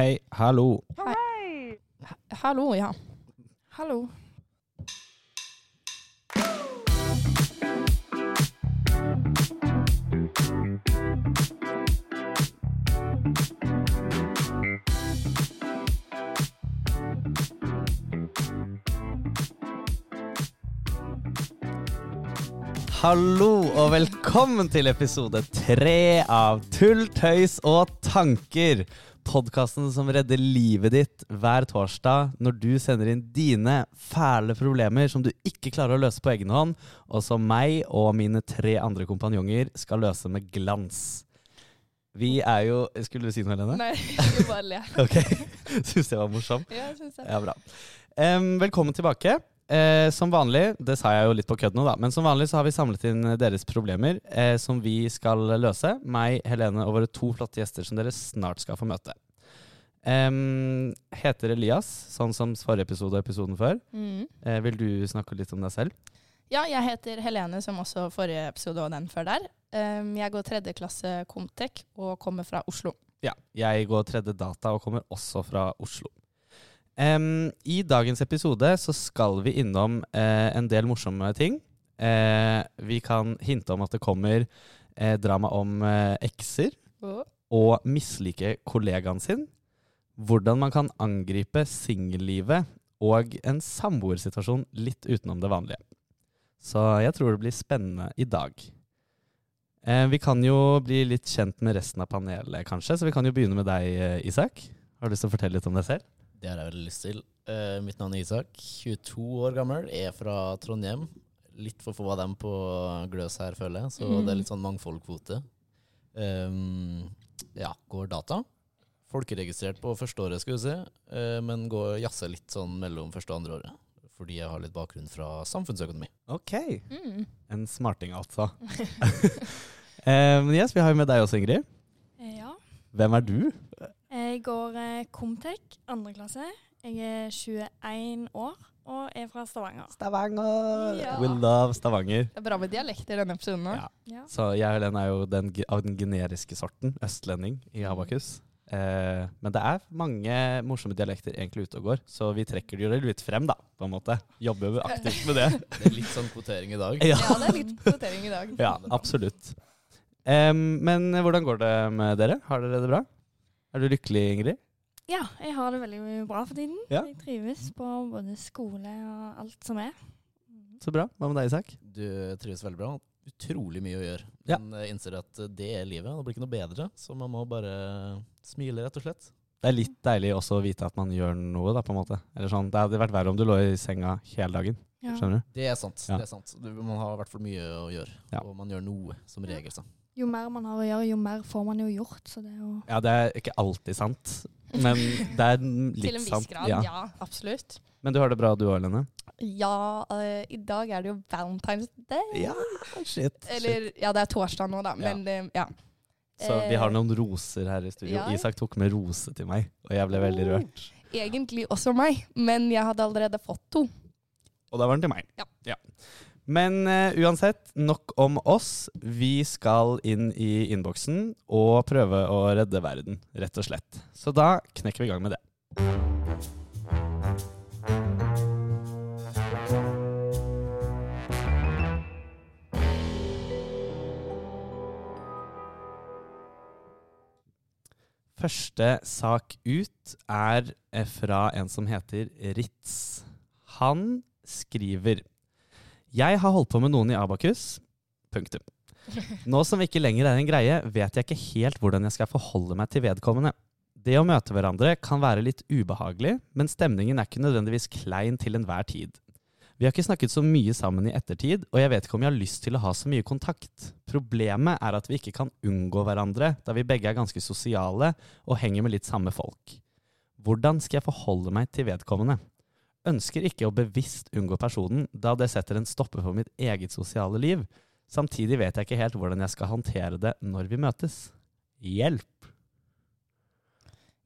Hei, hallo. Hallo, ja. Hallo. Hallo og velkommen til episode tre av Tull, tøys og tanker. Podkasten som redder livet ditt hver torsdag når du sender inn dine fæle problemer som du ikke klarer å løse på egen hånd, og som meg og mine tre andre kompanjonger skal løse med glans. Vi er jo Skulle du si noe, Helene? Nei, jeg bare le. Ok, Syns jeg var morsom? Ja, jeg synes det. Ja, bra. Um, velkommen tilbake. Eh, som vanlig, det sa jeg jo litt på kødd nå, da, men som vanlig så har vi samlet inn deres problemer eh, som vi skal løse. Meg, Helene og våre to flotte gjester som dere snart skal få møte. Um, heter Elias, sånn som forrige episode og episoden før. Mm. Eh, vil du snakke litt om deg selv? Ja, jeg heter Helene, som også forrige episode og den før der. Um, jeg går tredje klasse Comtec og kommer fra Oslo. Ja, jeg går tredje data og kommer også fra Oslo. Em, I dagens episode så skal vi innom uh, en del morsomme ting. Uh, vi kan hinte om at det kommer uh, drama om ekser og mislike kollegaen sin. Hvordan man kan angripe singellivet og en samboersituasjon litt utenom det vanlige. Så jeg tror det blir spennende i dag. Vi kan jo bli litt kjent med resten av panelet, kanskje. Så vi kan jo begynne med deg, Isak. Har du lyst til å fortelle litt om deg selv? Det har jeg veldig lyst til. Uh, mitt navn er Isak, 22 år gammel, er fra Trondheim. Litt for få av dem på Gløs her, føler jeg, så mm. det er litt sånn mangfoldkvote. Um, ja, går data. Folkeregistrert på første året, skal vi si, uh, men går jazzer litt sånn mellom første og andre året. Fordi jeg har litt bakgrunn fra samfunnsøkonomi. Ok. Mm. En smarting, altså. um, yes, vi har jo med deg også, Ingrid. Ja. Hvem er du? Jeg går eh, Comtec, andre klasse. Jeg er 21 år og er fra Stavanger. Stavanger! Ja. We love Stavanger. Det er bra med dialekt i denne episoden. Ja. Ja. Så jeg og Helene er jo den, av den generiske sorten, østlending i Abakus. Eh, men det er mange morsomme dialekter egentlig ute og går, så vi trekker det jo litt frem, da, på en måte. Jobber jo aktivt med det. Det er litt sånn kvotering i dag. Ja, Ja, det er litt kvotering i dag. ja absolutt. Em, men hvordan går det med dere? Har dere det bra? Er du lykkelig, Ingrid? ja, jeg har det veldig bra for tiden. Ja. Jeg trives på både skole og alt som er. Så bra. Hva med deg, Isak? Du trives veldig bra. Utrolig mye å gjøre. Ja. Men jeg innser at det er livet. Det blir ikke noe bedre, så man må bare smile, rett og slett. Det er litt deilig også å vite at man gjør noe, da, på en måte. Eller sånn, Det hadde vært verre om du lå i senga hele dagen. Ja. Skjønner du? Det er sant. Ja. det er sant. Du, man har i hvert fall mye å gjøre, Ja. og man gjør noe som regel. Så. Jo mer man har å gjøre, jo mer får man jo gjort. Så det er jo Ja, det er ikke alltid sant, men det er litt Til en viss sant. grad, ja. ja. Absolutt. Men du har det bra du òg, Lene? Ja, eh, i dag er det jo Valentine's Day. Ja, shit. Eller, ja, det er torsdag nå, da, men det, ja. Så vi har noen roser her i studio. Ja. Isak tok med rose til meg, og jeg ble veldig rørt. Egentlig også meg, men jeg hadde allerede fått to. Og da var den til meg. Ja. Men uh, uansett, nok om oss. Vi skal inn i innboksen og prøve å redde verden, rett og slett. Så da knekker vi i gang med det. Første sak ut er fra en som heter Ritz. Han skriver Jeg har holdt på med noen i Abakus. Punktum. Nå som vi ikke lenger er en greie, vet jeg ikke helt hvordan jeg skal forholde meg til vedkommende. Det å møte hverandre kan være litt ubehagelig, men stemningen er ikke nødvendigvis klein til enhver tid. Vi har ikke snakket så mye sammen i ettertid, og jeg vet ikke om jeg har lyst til å ha så mye kontakt. Problemet er at vi ikke kan unngå hverandre, da vi begge er ganske sosiale og henger med litt samme folk. Hvordan skal jeg forholde meg til vedkommende? Ønsker ikke å bevisst unngå personen, da det setter en stopper for mitt eget sosiale liv. Samtidig vet jeg ikke helt hvordan jeg skal håndtere det når vi møtes. Hjelp!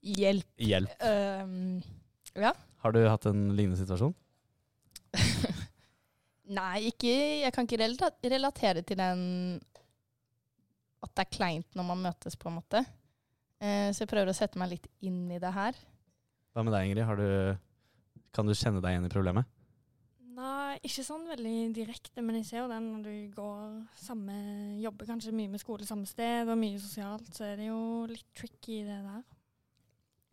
Hjelp. Hjelp. Uh, ja. Har du hatt en lignende situasjon? Nei, ikke, jeg kan ikke relatere til den at det er kleint når man møtes, på en måte. Uh, så jeg prøver å sette meg litt inn i det her. Hva med deg, Ingrid? Har du, kan du kjenne deg igjen i problemet? Nei, ikke sånn veldig direkte, men jeg ser jo den når du går samme Jobber kanskje mye med skole samme sted og mye sosialt, så er det jo litt tricky det der.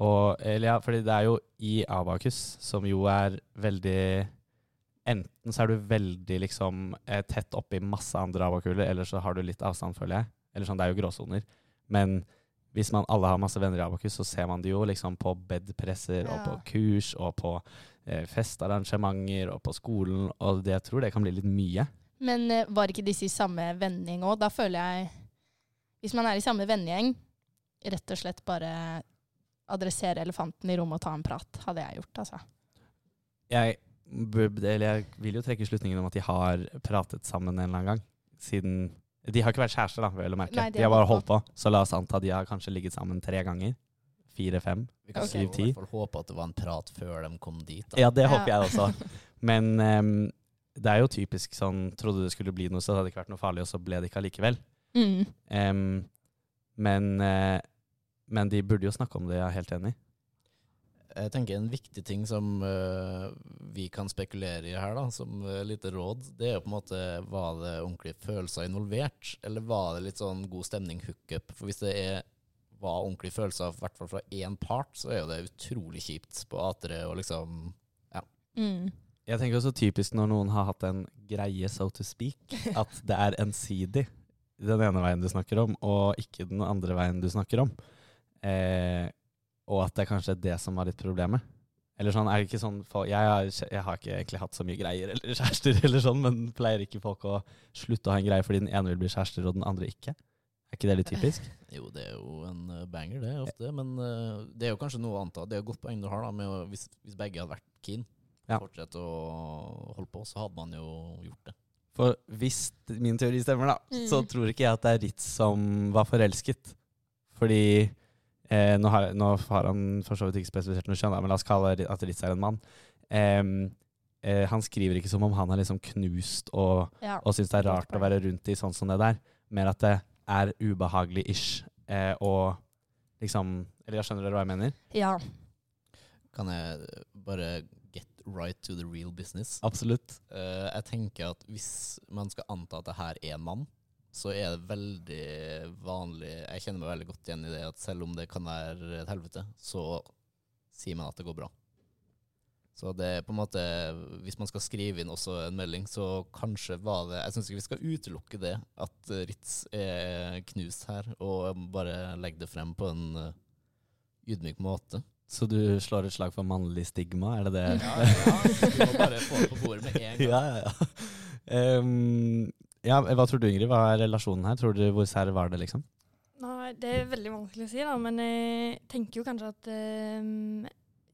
Og, eller ja, fordi det er jo i Abakus, som jo er veldig Enten så er du veldig liksom eh, tett oppi masse andre abakuler, eller så har du litt avstand, føler jeg. Eller sånn, det er jo gråsoner. Men hvis man alle har masse venner i Abakus, så ser man det jo liksom på bedpresser og på kurs og på festarrangementer og på skolen, og det, jeg tror det kan bli litt mye. Men eh, var ikke disse i samme vending òg? Da føler jeg Hvis man er i samme vennegjeng, rett og slett bare adressere elefanten i rommet og ta en prat, hadde jeg gjort, altså. Jeg, eller jeg vil jo trekke slutningen om at de har pratet sammen en eller annen gang. Siden De har ikke vært kjærester, da, vel å merke. Nei, de har bare holdt på. på. Så la oss anta de har kanskje ligget sammen tre ganger. Fire-fem. Vi kan Ok. okay. i hvert fall håpe at det var en prat før de kom dit. Da. Ja, det Ja. håper jeg også. Men um, det er jo typisk sånn Trodde det skulle bli noe, så det hadde ikke vært noe farlig, og så ble det ikke allikevel. Mm. Um, men, uh, men de burde jo snakke om det, jeg er helt enig. Jeg tenker En viktig ting som uh, vi kan spekulere i her, da, som uh, lite råd, det er jo på en måte Var det ordentlige følelser involvert, eller var det litt sånn god stemning hookup? For hvis det er, var ordentlige følelser, i hvert fall fra én part, så er jo det utrolig kjipt på A3 og liksom Mm. Jeg tenker også typisk når noen har hatt en greie, so to speak, at det er ensidig den ene veien du snakker om, og ikke den andre veien du snakker om. Eh, og at det er kanskje det som var litt problemet. Eller sånn, er det ikke sånn jeg, har, jeg har ikke egentlig hatt så mye greier eller kjærester, eller sånn, men pleier ikke folk å slutte å ha en greie fordi den ene vil bli kjærester og den andre ikke? Er ikke det litt typisk? Jo, det er jo en eh, banger, det, ofte. Men uh, det er jo kanskje noe å anta. Det er jo et godt poeng du har, da, med å, hvis, hvis begge hadde vært keen, Ja. fortsette å holde på, så hadde man jo gjort det. For hvis min teori stemmer, da, Mm. så tror ikke jeg at det er Ritz som var forelsket. Fordi eh, nå, har, nå har han for så vidt ikke spesifisert noe kjønn, men la oss kalle at Ritz er en mann. Um, eh, han skriver ikke som om han er liksom knust og, Ja. og syns det er rart å være rundt i sånn som det der. Mer at det er ubehagelig-ish. Eh, og liksom Eller jeg skjønner dere hva jeg mener? ja. Kan jeg bare get right to the real business? Absolutt. Eh, jeg tenker at hvis man skal anta at det her er en mann, så er det veldig vanlig Jeg kjenner meg veldig godt igjen i det at selv om det kan være et helvete, så sier man at det går bra. Så det er på en måte Hvis man skal skrive inn også en melding, så kanskje var det Jeg syns ikke vi skal utelukke det, at eh, Ritz er knust her, og bare legge det frem på en eh, ydmyk måte. Så du slår et slag for mannlig stigma, er det det? Ja, ja, Du må bare få det på bordet med en gang. ja, ja, ja. Um, ja, hva tror du, Ingrid? Hva er relasjonen her? Tror du Hvor sær var det, liksom? Nei, det er veldig vanskelig å si, da, men jeg tenker jo kanskje at ehm,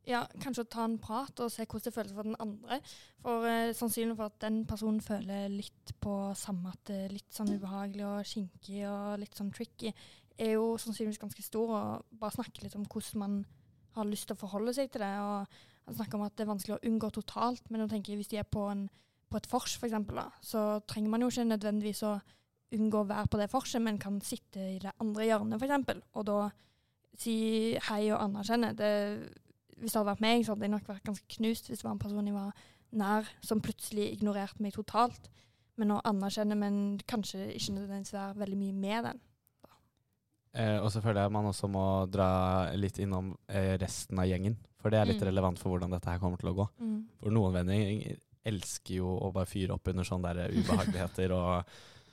Ja, kanskje å ta en prat og se hvordan det føles for den andre. For eh, sannsynlig for at den personen føler litt på samme at det er litt sånn ubehagelig og kinkig og litt sånn tricky, er jo sannsynligvis ganske stor. Og bare snakke litt om hvordan man har lyst til å forholde seg til det. Og snakke om at det er vanskelig å unngå totalt, men nå tenker jeg hvis de er på, en, på et vors, f.eks., så trenger man jo ikke nødvendigvis å unngå å være på det vorset, men kan sitte i det andre hjørnet, f.eks. Og da si hei og anerkjenne. Det, hvis det hadde vært meg, så hadde jeg nok vært ganske knust hvis det var en person jeg var nær, som plutselig ignorerte meg totalt. Men å anerkjenne, men kanskje ikke nødvendigvis være veldig mye med den. Eh, og så føler jeg man også må dra litt innom eh, resten av gjengen. For det er litt Mm. relevant for hvordan dette her kommer til å gå. For noen venner elsker jo å bare fyre opp under sånne der ubehageligheter og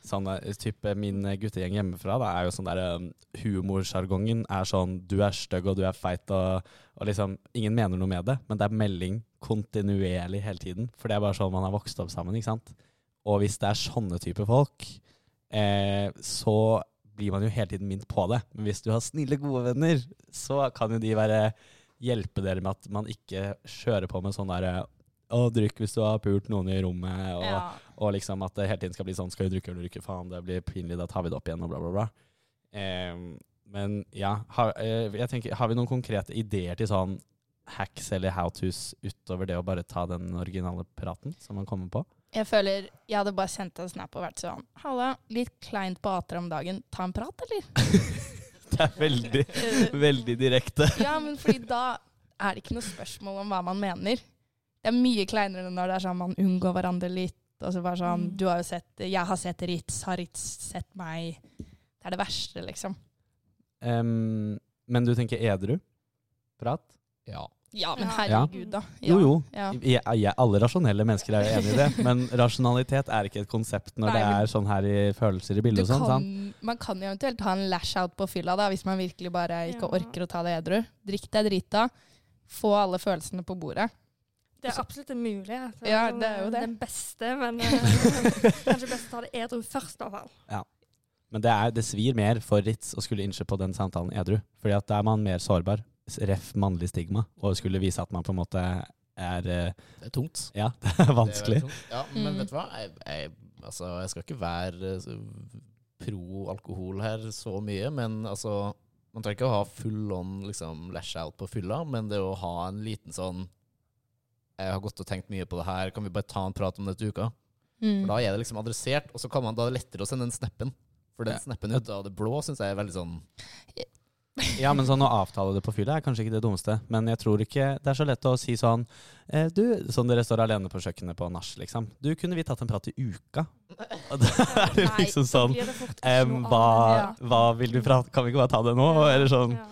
sånne type Min guttegjeng hjemmefra da, er jo sånn der um, Humorsjargongen er sånn Du er stygg og du er feit og, og liksom Ingen mener noe med det, men det er melding kontinuerlig hele tiden. For det er bare sånn man har vokst opp sammen, ikke sant. Og hvis det er sånne type folk, eh, så blir man jo hele tiden minnet på det. Men hvis du har snille, gode venner, så kan jo de være hjelpe dere med at man ikke kjører på med sånn derre å, drikk hvis du har pult noen i rommet, og, ja. Og liksom at det hele tiden skal bli sånn Skal vi drikke eller ikke? Faen, det blir pinlig, da tar vi det opp igjen, og bla, bla, bla. Ehm, men ja, har, eh, jeg tenker, har vi noen konkrete ideer til sånn hacks eller how-tos utover det å bare ta den originale praten som man kommer på? Jeg føler jeg hadde bare sendt en snap og vært sånn Halla, litt kleint på ater om dagen. Ta en prat, eller? Det er veldig, veldig direkte. Ja, men fordi da er det ikke noe spørsmål om hva man mener. Det er mye kleinere når det er sånn man unngår hverandre litt. Og så bare sånn Mm. Du har jo sett Jeg har sett Ritz, har Ritz sett meg? Det er det verste, liksom. Um, men du tenker edru? Prat? Ja. Ja, men herregud, da. Jo, jo. Ja. Jeg, jeg, alle rasjonelle mennesker er jo enig i det, men rasjonalitet er ikke et konsept når Nei, det er sånn her i følelser i Du bildet og sånn. kan, sant? man kan jo eventuelt ha en lash-out på fylla da, hvis man virkelig bare ikke Ja. orker å ta det edru. Drikk deg drita. Få alle følelsene på bordet. Det er absolutt en mulighet. Ja, det er jo det. Den beste, men eh, kanskje best å ta det edru først, i hvert fall. Ja. Men det, er, det svir mer for Ritz å skulle innse på den samtalen edru. Fordi at da er man mer sårbar. Ref mannlig stigma. Og skulle vise at man på en måte er eh, Det er tungt. Ja, det er vanskelig. Det er. Ja, men Mm. vet du hva? Jeg, jeg, altså, jeg skal ikke være eh, pro alkohol her så mye, men altså Man trenger ikke å ha full on liksom, lash out på fylla, men det å ha en liten sånn Jeg har gått og tenkt mye på det her, kan vi bare ta en prat om det til uka? Mm. For da er det liksom adressert, og så kan man da er det lettere å sende den snappen. For den Ja. snappen ut av det blå syns jeg er veldig sånn Ja, men sånn å avtale det på fylla er kanskje ikke det dummeste. Men jeg tror ikke det er så lett å si sånn eh, Du, sånn dere står alene på kjøkkenet på nach, liksom. Du, kunne vi tatt en prat i uka? Og da er det liksom sånn noe hva, hva vil du prate Kan vi ikke bare ta det nå? Eller sånn. ja.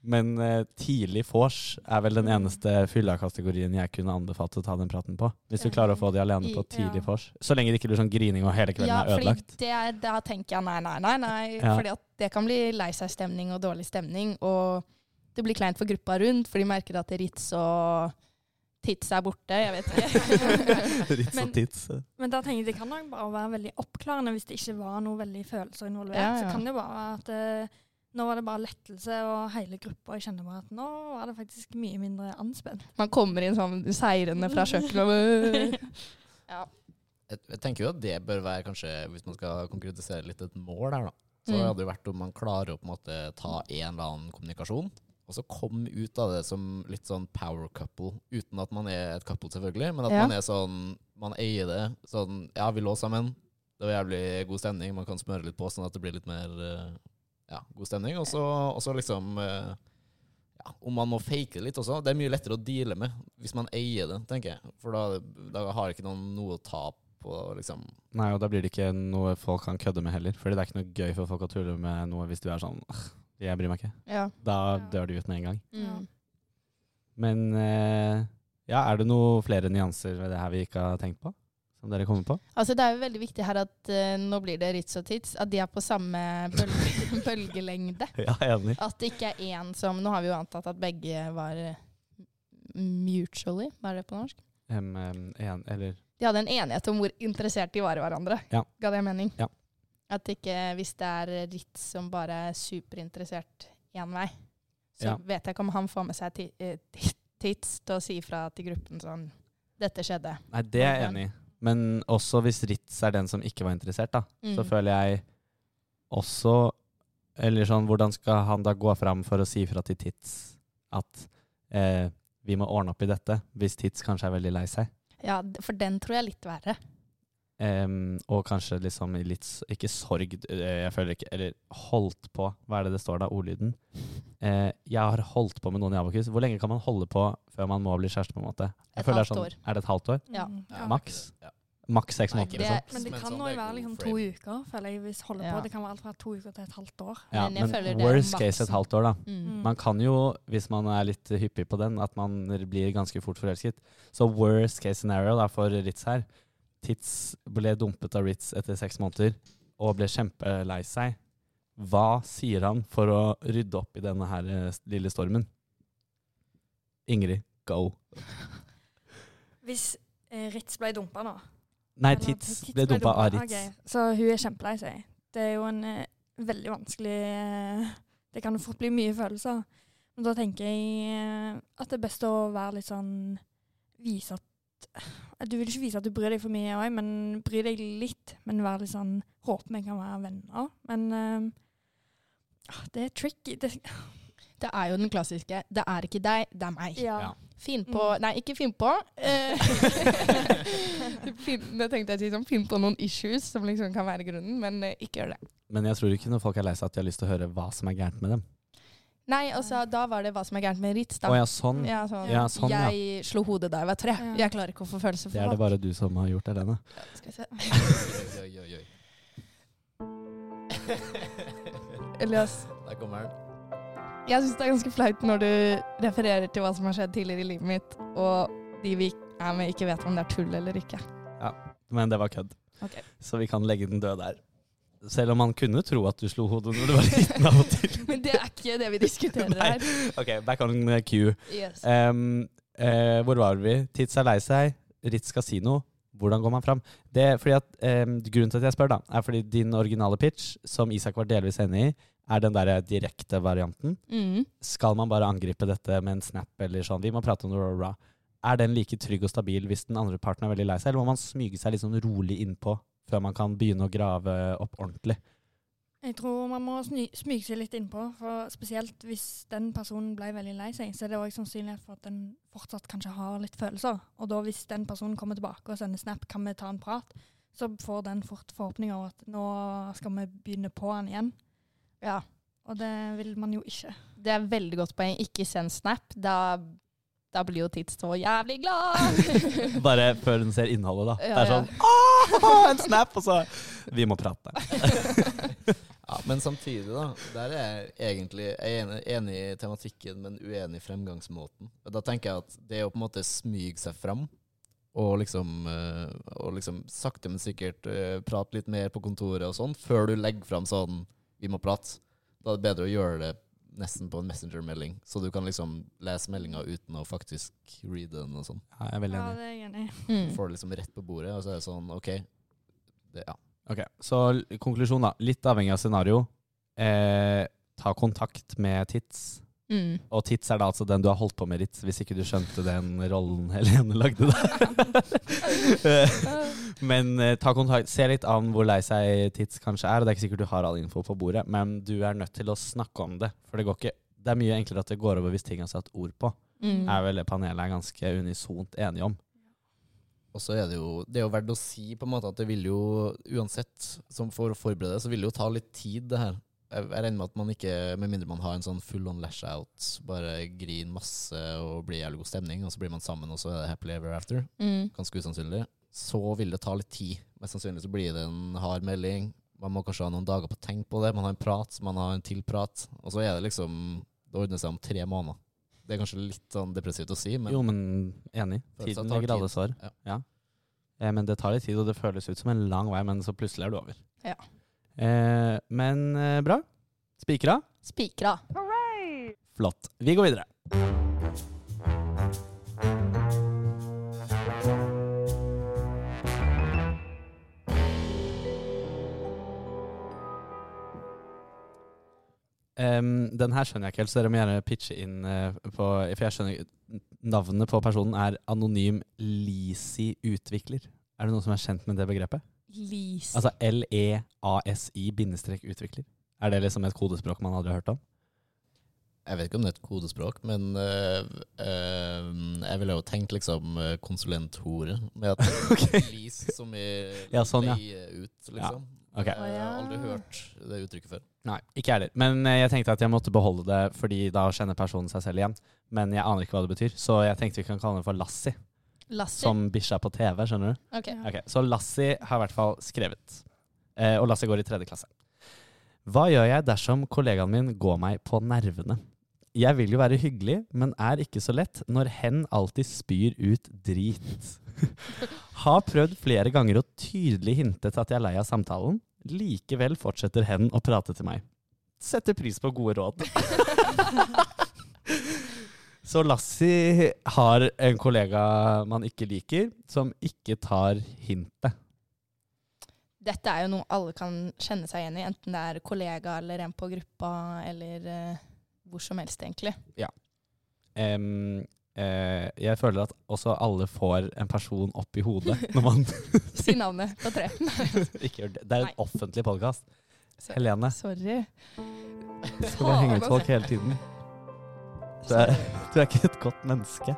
Men uh, tidlig vors er vel den eneste fylla-kategorien jeg kunne anbefalt å ta den praten på. Hvis du klarer å få de alene på tidlig vors. Så lenge det ikke blir sånn grining og hele kvelden Ja, er ødelagt. Ja, for da tenker jeg nei, nei, nei. nei Ja. Fordi at det kan bli lei seg-stemning og dårlig stemning. Og det blir kleint for gruppa rundt, for de merker at Ritz og Tits er borte. Jeg vet ikke. Ritz og Men- tits. Men da tenker jeg det kan nok bare være veldig oppklarende hvis det ikke var noe veldig følelser involvert. Ja, ja. Så kan det bare være at eh, nå var det bare lettelse og hele gruppa. Jeg kjenner bare at nå var det faktisk mye mindre anspent. Man kommer inn sånn seirende fra kjøkkenet. ja. jeg, jeg tenker jo at det bør være kanskje, hvis man skal konkretisere litt et mål her, da. Så Mm. hadde det vært om man klarer å på en måte ta en eller annen kommunikasjon, og så komme ut av det som litt sånn power couple, uten at man er et couple selvfølgelig, men at Ja. man er sånn, man eier det. Sånn, ja, vi lå sammen, det var jævlig god stemning, man kan smøre litt på sånn at det blir litt mer, eh, ja, god stemning. Og så, liksom, eh, ja, om man må fake det litt også, det er mye lettere å deale med hvis man eier det, tenker jeg. For da, da har ikke noen noe å ta på, liksom. Nei, og da blir det ikke noe folk kan kødde med heller. Fordi det er ikke noe gøy for folk å tulle med noe hvis du er sånn Jeg bryr meg ikke. ja. Da dør du ut med en gang. Mm. Men eh, ja, er det noen flere nyanser ved det her vi ikke har tenkt på? Som dere kommer på? Altså Det er jo veldig viktig her at uh, nå blir det Ritz og Tits, at de er på samme bølge, bølgelengde. Ja, enig. At det ikke er én som Nå har vi jo antatt at begge var eh, mutually, hva er det på norsk? Em, en, eller De hadde en enighet om hvor interessert de var i hverandre. Ja. Ga det mening? Ja. At ikke, hvis det er Ritz som bare er superinteressert én vei, så Ja. vet jeg ikke om han får med seg eh, Tits til å si fra til gruppen sånn Dette skjedde. Nei, det er jeg enig i. Men også hvis Ritz er den som ikke var interessert, da, så Mm. føler jeg også Eller sånn, hvordan skal han da gå fram for å si fra til Tits at eh, vi må ordne opp i dette, hvis Tits kanskje er veldig lei seg? Ja, for den tror jeg er litt verre. Em, og kanskje liksom litt Ikke sorg, eh, jeg føler ikke Eller holdt på. Hva er det det står da? Ordlyden. Uh, jeg har holdt på med noen i Abakus. Hvor lenge kan man holde på før man må bli kjæreste? på en måte? Jeg Et føler det halvt sånn, år. Er det et halvt år? Ja. Mm, Ja. Maks? Ja. Maks seks måneder? Liksom. Men det kan sånn, jo det er være liksom to uker, føler jeg, hvis holder Ja. på. Det kan være alt fra to uker til et halvt år. Ja, Men jeg men føler det er worst case et halvt år, da. Mm. Mm. Man kan jo, hvis man er litt hyppig på den, at man blir ganske fort forelsket. Så worst case scenario da for Ritz her. Tits ble dumpet av Ritz etter seks måneder og ble kjempelei seg. Hva sier han for å rydde opp i denne her eh, lille stormen? Ingrid, go. Hvis eh, Ritz ble dumpa nå Nei, eller Tits ble dumpa av Ritz. Okay. Så hun er kjempelei seg. Det er jo en eh, veldig vanskelig eh, Det kan fort bli mye følelser. Men da tenker jeg eh, at det er best å være litt sånn Vise at Du vil ikke vise at du bryr deg for mye òg, men bry deg litt. Men vær litt sånn Håper vi kan være venner. Men ah, det er tricky. Det, Det er jo den klassiske 'det er ikke deg, det er meg'. Ja. Ja. Finn på Nei, ikke finn på. Eh, finn, det tenkte jeg å si sånn, finn på noen issues som liksom kan være grunnen, men uh, ikke gjør det. Men jeg tror ikke når folk er lei seg at de har lyst til å høre hva som er gærent med dem. Nei, altså, da var det hva som er gærent med Ritz, da. Å ja, sånn. Ja, sånn, Ja, sånn, ja. jeg slo hodet da jeg var tre. Ja. Jeg klarer ikke å få følelser Det Det er det bare du som har gjort, Helene. Skal vi se. Oi, oi, oi. Elias, Der kommer den. jeg syns det er ganske flaut når du refererer til hva som har skjedd tidligere i livet mitt, og de vi er med, ikke vet om det er tull eller ikke. Ja, Men det var kødd. Okay. Så vi kan legge den død der. Selv om man kunne tro at du slo hodet når du var liten av og til. Men det er ikke det vi diskuterer her. Ok, back on cue. Yes. Um, uh, hvor var vi? Tits er lei seg. Ritz Casino. Hvordan går man fram? Det, fordi at, um, grunnen til at jeg spør, da, er fordi din originale pitch, som Isak var delvis enig i, er den der direkte varianten. Mm. Skal man bare angripe dette med en snap eller sånn? Vi må prate om det, rah. Er den like trygg og stabil hvis den andre parten er veldig lei seg, eller må man smyge seg litt sånn rolig innpå før man kan begynne å grave opp ordentlig? Jeg tror man må sny smyge seg litt innpå, for spesielt hvis den personen ble veldig lei seg, så er det òg sannsynlighet for at den fortsatt kanskje har litt følelser. Og da hvis den personen kommer tilbake og sender snap, kan vi ta en prat, så får den fort forhåpninger om at nå skal vi begynne på han igjen. Ja. Og det vil man jo ikke. Det er veldig godt poeng. Ikke send snap. Da, da blir jo Tits så jævlig glad. Bare før hun ser innholdet, da. Ja, det er sånn Åh, en snap! Og så Vi må prate. Ja, men samtidig, da. Der er jeg egentlig jeg er enig, enig i tematikken, men uenig i fremgangsmåten. Da tenker jeg at det å på en måte smyge seg fram, og liksom, eh, og liksom sakte, men sikkert eh, prate litt mer på kontoret og sånn, før du legger fram sånn 'vi må prate', da er det bedre å gjøre det nesten på en messenger-melding, så du kan liksom lese meldinga uten å faktisk reade den og sånn. Ja, jeg er veldig Ja, det er jeg enig i. Mm. får det liksom rett på bordet, og så er det sånn OK. Det, ja. Ok, Så konklusjon, da. Litt avhengig av scenario. Eh, ta kontakt med Tits. Mm. Og Tits er da altså den du har holdt på med, litt, hvis ikke du skjønte den rollen Helene lagde der. men eh, ta kontakt. Se litt an hvor lei seg Tits kanskje er. og Det er ikke sikkert du har all info på bordet, men du er nødt til å snakke om det. For det går ikke Det er mye enklere at det går over hvis ting er satt ord på. Mm. Er vel det panelet er ganske unisont enige om. Og så er det jo Det er jo verdt å si på en måte at det vil jo uansett, som for å forberede, så vil det jo ta litt tid, det her. Jeg, regner med at man ikke, med mindre man har en sånn full on lash out, bare griner masse og blir jævlig god stemning, og så blir man sammen, og så er det happily ever after. Mm. Ganske usannsynlig. Så vil det ta litt tid. Mest sannsynlig så blir det en hard melding. Man må kanskje ha noen dager på å tenke på det. Man har en prat, man har en til prat. Og så er det liksom Det ordner seg om tre måneder. Det er kanskje litt sånn depressivt å si, men jo, men enig. Tiden det legger alle svar sår. Ja. Eh, men det tar litt tid, og det føles ut som en lang vei, men så plutselig er det over. Ja. Eh, men eh, bra. Spikra. Spikra. Flott. Vi går videre. Um, den her skjønner jeg ikke helt, så dere må gjerne pitche inn uh, på For jeg skjønner Navnet på personen er Anonym Lisi Utvikler. Er det noen som er kjent med det begrepet? Lise. Altså L-E-A-S-I bindestrek utvikler. Er det liksom et kodespråk man aldri har hørt om? Jeg vet ikke om det er et kodespråk, men øh, øh, jeg ville jo tenkt liksom øh, konsulenthore. Med at lease som i Ja, sånn, ja. ut, liksom. Ok. Jeg har aldri hørt det uttrykket før. Nei, ikke jeg heller. Men eh, jeg tenkte at jeg måtte beholde det, fordi da kjenner personen seg selv igjen. Men jeg aner ikke hva det betyr, så jeg tenkte vi kan kalle den for Lassie. Lassie. Som bikkja på TV, skjønner du? Ok. Ok, Så Lassie har i hvert fall skrevet. Eh, og Lassie går i tredje klasse. Hva gjør jeg dersom kollegaen min går meg på nervene? Jeg vil jo være hyggelig, men er ikke så lett når hen alltid spyr ut drit. Har prøvd flere ganger å tydelig hinte til at jeg er lei av samtalen. Likevel fortsetter hen å prate til meg. Setter pris på gode råd. Så Lassie har en kollega man ikke liker, som ikke tar hintet. Dette er jo noe alle kan kjenne seg igjen i, enten det er kollega eller en på gruppa eller uh, hvor som helst, egentlig. Ja. Um, uh, jeg føler at også alle får en person opp i hodet når man Si navnet på tre. ikke gjør det. Det er Nei. en offentlig podkast. Helene. Sorry. Skal bare henge ut folk hele tiden. Du er, du er ikke et godt menneske.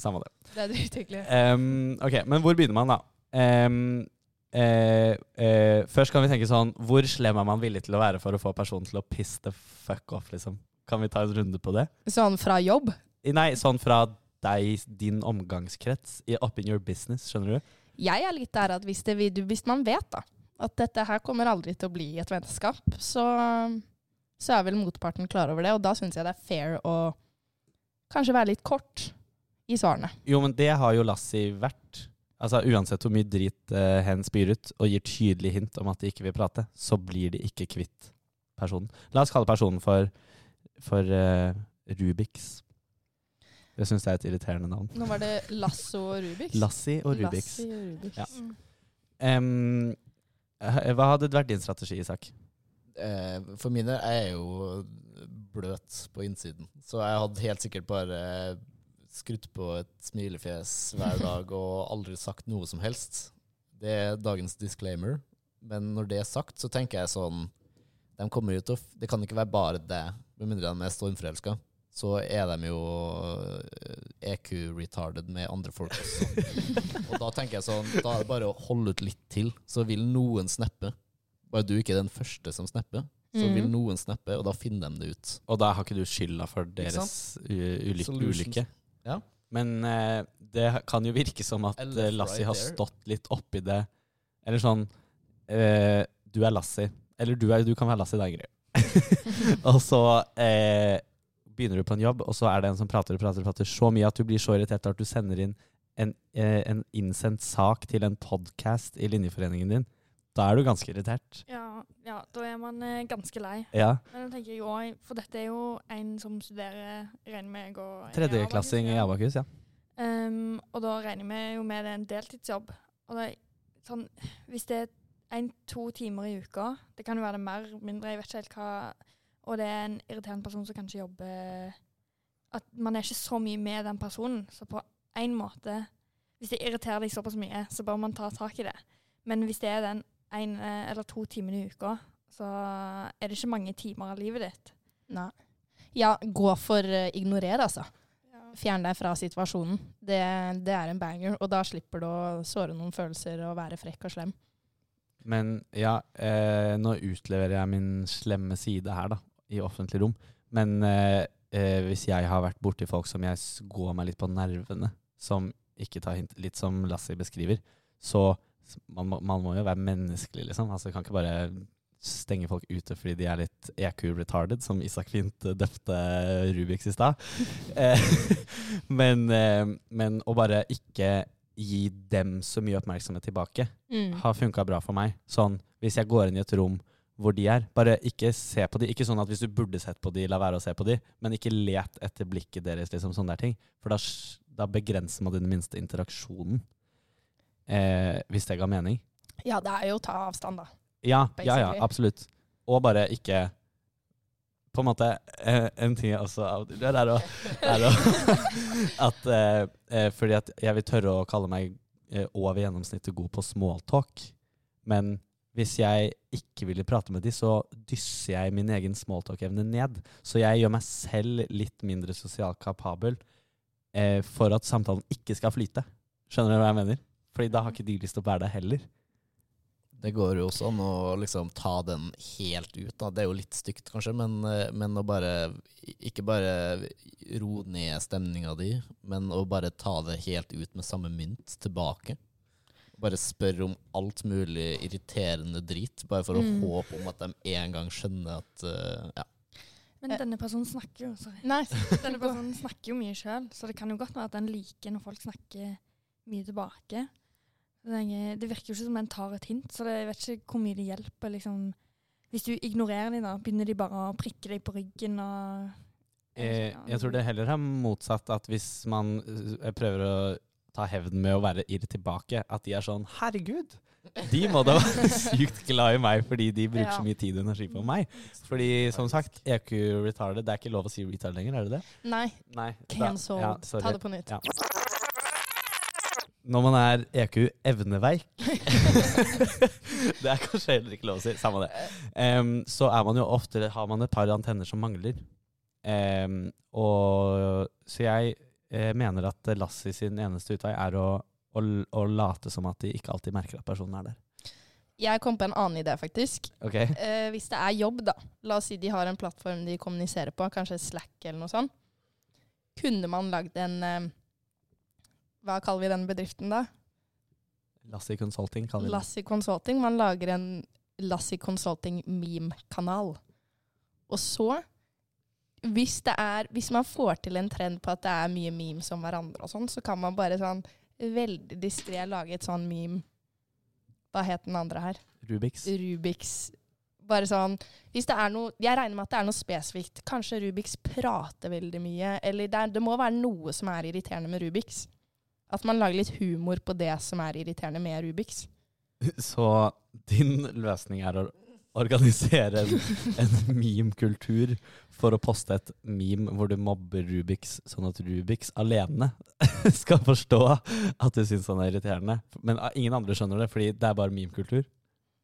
Samme det. Det er drithyggelig. Um, ok, men hvor begynner man, da? Um, eh, eh, først kan vi tenke sånn Hvor slem er man villig til å være for å få personen til å piss the fuck off, liksom? Kan vi ta en runde på det? Sånn fra jobb? Nei, sånn fra deg, din omgangskrets, i up in your business, skjønner du? Jeg er litt der at hvis, det, hvis man vet da, at dette her kommer aldri til å bli et vennskap, så, så er vel motparten klar over det. Og da syns jeg det er fair å kanskje være litt kort i svarene. Jo, men det har jo Lassie vært. Altså Uansett hvor mye drit uh, hen spyr ut, og gir tydelig hint om at de ikke vil prate, så blir de ikke kvitt personen. La oss kalle personen for, for uh, Rubiks. Jeg syns det er et irriterende navn. Nå var det Lasso og Rubiks. Lassi og Rubiks. Lassi og Rubiks. Ja. Um, hva hadde vært din strategi, Isak? Eh, for min del er jeg jo bløt på innsiden, så jeg hadde helt sikkert bare skrutt på et smilefjes hver dag og aldri sagt noe som helst. Det er dagens disclaimer. Men når det er sagt, så tenker jeg sånn de kommer ut, og Det kan ikke være bare det, med mindre de er stormforelska. Så er de jo eh, EQ-retarded med andre folk også. Og da tenker jeg sånn, da er det bare å holde ut litt til, så vil noen snappe. Bare du ikke er den første som snapper, så vil Mhm. noen snappe, og da finner de det ut. Og da har ikke du skylda for deres ulykke. Solutions. ulykke. Ja. Men eh, det kan jo virke som at eh, Lassie har right har stått litt oppi det. Eller sånn eh, Du er Lassie. Eller du, er, du kan være Lassie, da, Ingrid. og så eh, begynner du på en jobb, og så er det en som prater og prater, og prater så mye at du blir så irritert at du sender inn en, eh, en innsendt sak til en podkast i linjeforeningen din. Da er du ganske irritert. Ja, ja, da er man eh, ganske lei. Ja. Men da tenker jo også, for dette er jo en som studerer, regner med og er Tredjeklassing i Abakus, ja. Ehm, og da regner vi jo med det er en deltidsjobb. Og det, sånn, hvis det er en-to timer i uka, det kan jo være det mer, mindre, jeg vet ikke helt hva Og det er en irriterende person som kanskje jobber At man er ikke så mye med den personen. Så på en måte Hvis det irriterer deg såpass mye, så bør man ta tak i det. Men hvis det er den en eh, eller to timer i uka, så er det ikke mange timer av livet ditt. Nei. Ja, gå for uh, ignorer, altså. Fjern deg fra situasjonen. Det, det er en banger, og da slipper du å såre noen følelser og være frekk og slem. Men ja, eh, nå utleverer jeg min slemme side her, da, i offentlig rom. Men eh, eh, hvis jeg har vært borti folk som jeg går meg litt på nervene, som ikke tar hint, litt som Lassie beskriver, så man, man må jo være menneskelig, liksom. Altså, kan ikke bare stenge folk ute fordi de er litt EQ-retarded, som Isak fint eh, døpte Rubiks i stad. Eh, men, eh, men å bare ikke gi dem så mye oppmerksomhet tilbake, Mm. har funka bra for meg. Sånn, hvis jeg går inn i et rom hvor de er, bare ikke se på de. Ikke sånn at hvis du burde sett på de, la være å se på de, men ikke let etter blikket deres, liksom, sånne der ting. For da, da begrenser man den minste interaksjonen. Eh, hvis det ga mening. Ja, det er jo å ta avstand, da. Ja, ja, ja, absolutt. Og bare ikke På en måte eh, En ting jeg også gjør, er å, at, eh, eh, Fordi at jeg vil tørre å kalle meg eh, over gjennomsnittet god på smalltalk. Men hvis jeg ikke ville prate med de, så dysser jeg min egen smalltalk-evne ned. Så jeg gjør meg selv litt mindre sosialt kapabel eh, for at samtalen ikke skal flyte. Skjønner du hva jeg mener? Fordi da har ikke de lyst til å bære deg heller. Det går jo også an å liksom ta den helt ut. Da. Det er jo litt stygt, kanskje, men, eh, men å bare Ikke bare ro ned stemninga di, men å bare ta det helt ut med samme mynt tilbake. Bare spørre om alt mulig irriterende drit, bare for å Mm. håpe om at de en gang skjønner at uh, Ja. Men denne personen snakker jo sorry. Nei. Denne personen snakker jo mye sjøl, så det kan jo godt være at den liker når folk snakker mye tilbake. Det virker jo ikke som en tar et hint, så jeg vet ikke hvor mye det hjelper. Liksom. Hvis du ignorerer dem, da, begynner de bare å prikke deg på ryggen og jeg, jeg tror det heller er motsatt, at hvis man eh, prøver å ta hevn med å være irr tilbake, at de er sånn Herregud! De må da være sykt glad i meg fordi de bruker Ja. så mye tid og energi på meg. Fordi som sagt, EQ retarded, det er ikke lov å si retard lenger, er det det? Nei. Nei. Cancelled. ja. Ta det på nytt. Ja. Når man er EQ evneveik Det er kanskje heller ikke lov å si. Samme det. Um, så er man jo ofte, har man et par antenner som mangler. Um, og, så jeg eh, mener at Lassie sin eneste utvei er å, å, å late som at de ikke alltid merker at personen er der. Jeg kom på en annen idé, faktisk. Okay. Uh, hvis det er jobb, da. La oss si de har en plattform de kommuniserer på, kanskje Slack eller noe sånt. Kunne man lagd en eh, Hva kaller vi den bedriften, da? Lassie Consulting kaller vi den. Lassie Consulting. Man lager en Lassie Consulting meme-kanal. Og så, hvis, det er, hvis man får til en trend på at det er mye memes om hverandre og sånn, så kan man bare sånn veldig distré lage et sånn meme Hva het den andre her? Rubiks. Rubiks Bare sånn Hvis det er noe Jeg regner med at det er noe spesifikt. Kanskje Rubiks prater veldig mye. Eller det, er, det må være noe som er irriterende med Rubiks. At man lager litt humor på det som er irriterende med Rubiks. Så din løsning er å organisere en, en meme-kultur for å poste et meme hvor du mobber Rubiks, sånn at Rubiks alene skal forstå at du syns han er irriterende. Men ah, ingen andre skjønner det, fordi det er bare meme-kultur.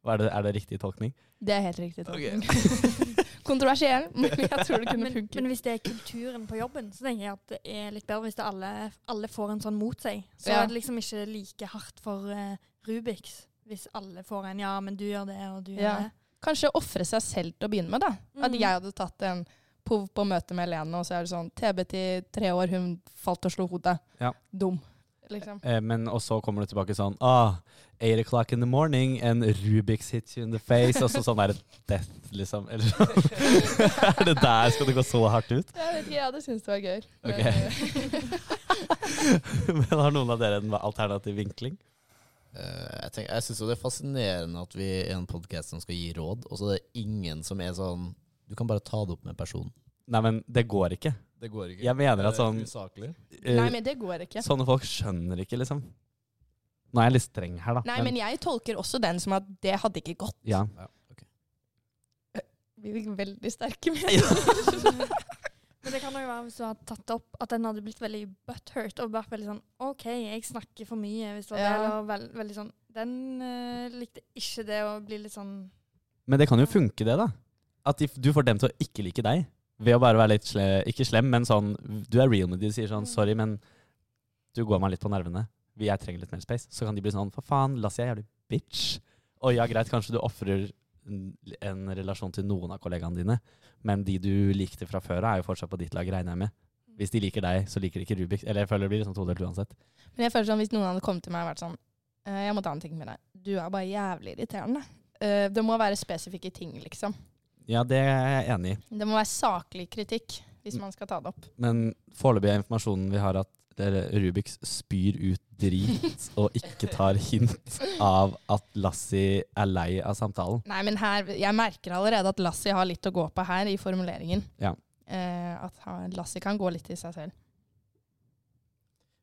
Er er det riktig tolkning? Det er helt riktig. tolkning. Kontroversiell, men jeg tror det kunne Men, funket. men hvis det er kulturen på jobben, så tenker jeg at det er litt bedre hvis det alle, alle får en sånn mot seg. Så Ja. er det liksom ikke like hardt for uh, Rubiks hvis alle får en 'ja, men du gjør det, og du gjør det'. Kanskje ofre seg selv til å begynne med, da. At Mm. jeg hadde tatt en POV på møte med Helene, og så er det sånn TB til tre år, hun falt og slo hodet. Ja. Dum. Liksom. Eh, men og så kommer du tilbake sånn ah, 8 o'clock in the morning, and Rubiks hits you in the face. Og så sånn er det death, liksom. Eller sånn. er det der skal det gå så hardt ut? Jeg vet ikke, jeg hadde syntes det var gøy. Okay. Men, Men har noen av dere en alternativ vinkling? Eh, jeg tenker, jeg syns det er fascinerende at vi er en podkast som skal gi råd, og så er det ingen som er sånn Du kan bare ta det opp med personen. Nei, men det går ikke. Det går ikke. Jeg mener at sånn Usaklig. eh, Nei, men det går ikke. Sånne folk skjønner ikke, liksom. Nå er jeg litt streng her, da. Nei, men jeg tolker også den som at det hadde ikke gått. ja. Ja, okay. Vi fikk veldig sterke meninger. Men det kan jo være hvis du hadde tatt opp at den hadde blitt veldig butthurt og vært veldig sånn OK, jeg snakker for mye. Hvis det var Ja. det, eller veld, veldig sånn Den uh, likte ikke det å bli litt sånn Men det kan jo funke, det, da. At de, du får dem til å ikke like deg. Ved å bare være litt sle, ikke slem, men sånn Du er real med de, sier sånn. 'sorry, men du går meg litt på nervene'. Jeg trenger litt mer space. Så kan de bli sånn 'for faen, Lassie er jævlig bitch'. Og ja, greit, kanskje du ofrer en, en relasjon til noen av kollegaene dine, men de du likte fra før av, er jo fortsatt på ditt lag, regner jeg med. Hvis de liker deg, så liker de ikke Rubik. Eller jeg føler det blir liksom todelt uansett. Men jeg føler sånn, hvis noen hadde kommet til meg og vært sånn «Eh, Jeg må ta en ting med deg. Du er bare jævlig irriterende. Eh, det må være spesifikke ting, liksom. Ja, det er jeg enig i. Det må være saklig kritikk hvis man skal ta det opp. Men foreløpig er informasjonen vi har at Rubiks spyr ut drit og ikke tar hint av at Lassie er lei av samtalen. Nei, men her, jeg merker allerede at Lassie har litt å gå på her i formuleringen. Ja. Eh, at Lassie kan gå litt i seg selv.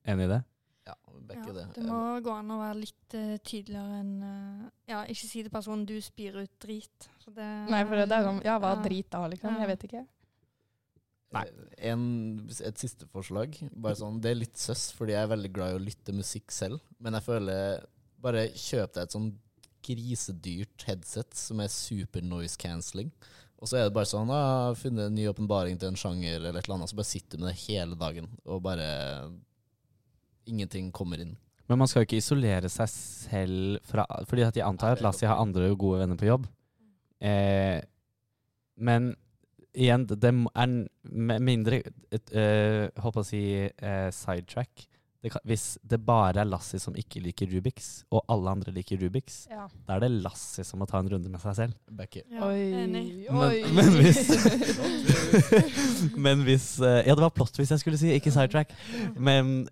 Enig i det? Ja, backer ja, det. Det må gå an å være litt uh, tydeligere enn uh, Ja, ikke si til personen 'du spyr ut drit'. Så det, Nei, for det er sånn Ja, hva Ja. drit da, liksom? Ja. Jeg vet ikke. Nei. En, et siste forslag. Bare sånn, det er litt søss, fordi jeg er veldig glad i å lytte musikk selv. Men jeg føler Bare kjøp deg et sånn grisedyrt headset som er super noise cancelling. Og så er det bare sånn ah, Funnet en ny åpenbaring til en sjanger eller et eller annet. Så bare sitter du med det hele dagen, og bare Ingenting kommer inn. Men man skal jo ikke isolere seg selv fra Fordi at jeg antar at Lassie har andre gode venner på jobb. Eh, men igjen, det er med mindre et, øh, Holdt på å si eh, sidetrack. Det kan, hvis det bare er Lassie som ikke liker Rubiks, og alle andre liker Rubiks, Ja. da er det Lassie som må ta en runde med seg selv. Ja, Oi. Men, men hvis Men hvis eh, Ja, det var plott hvis jeg skulle si, ikke sidetrack. Men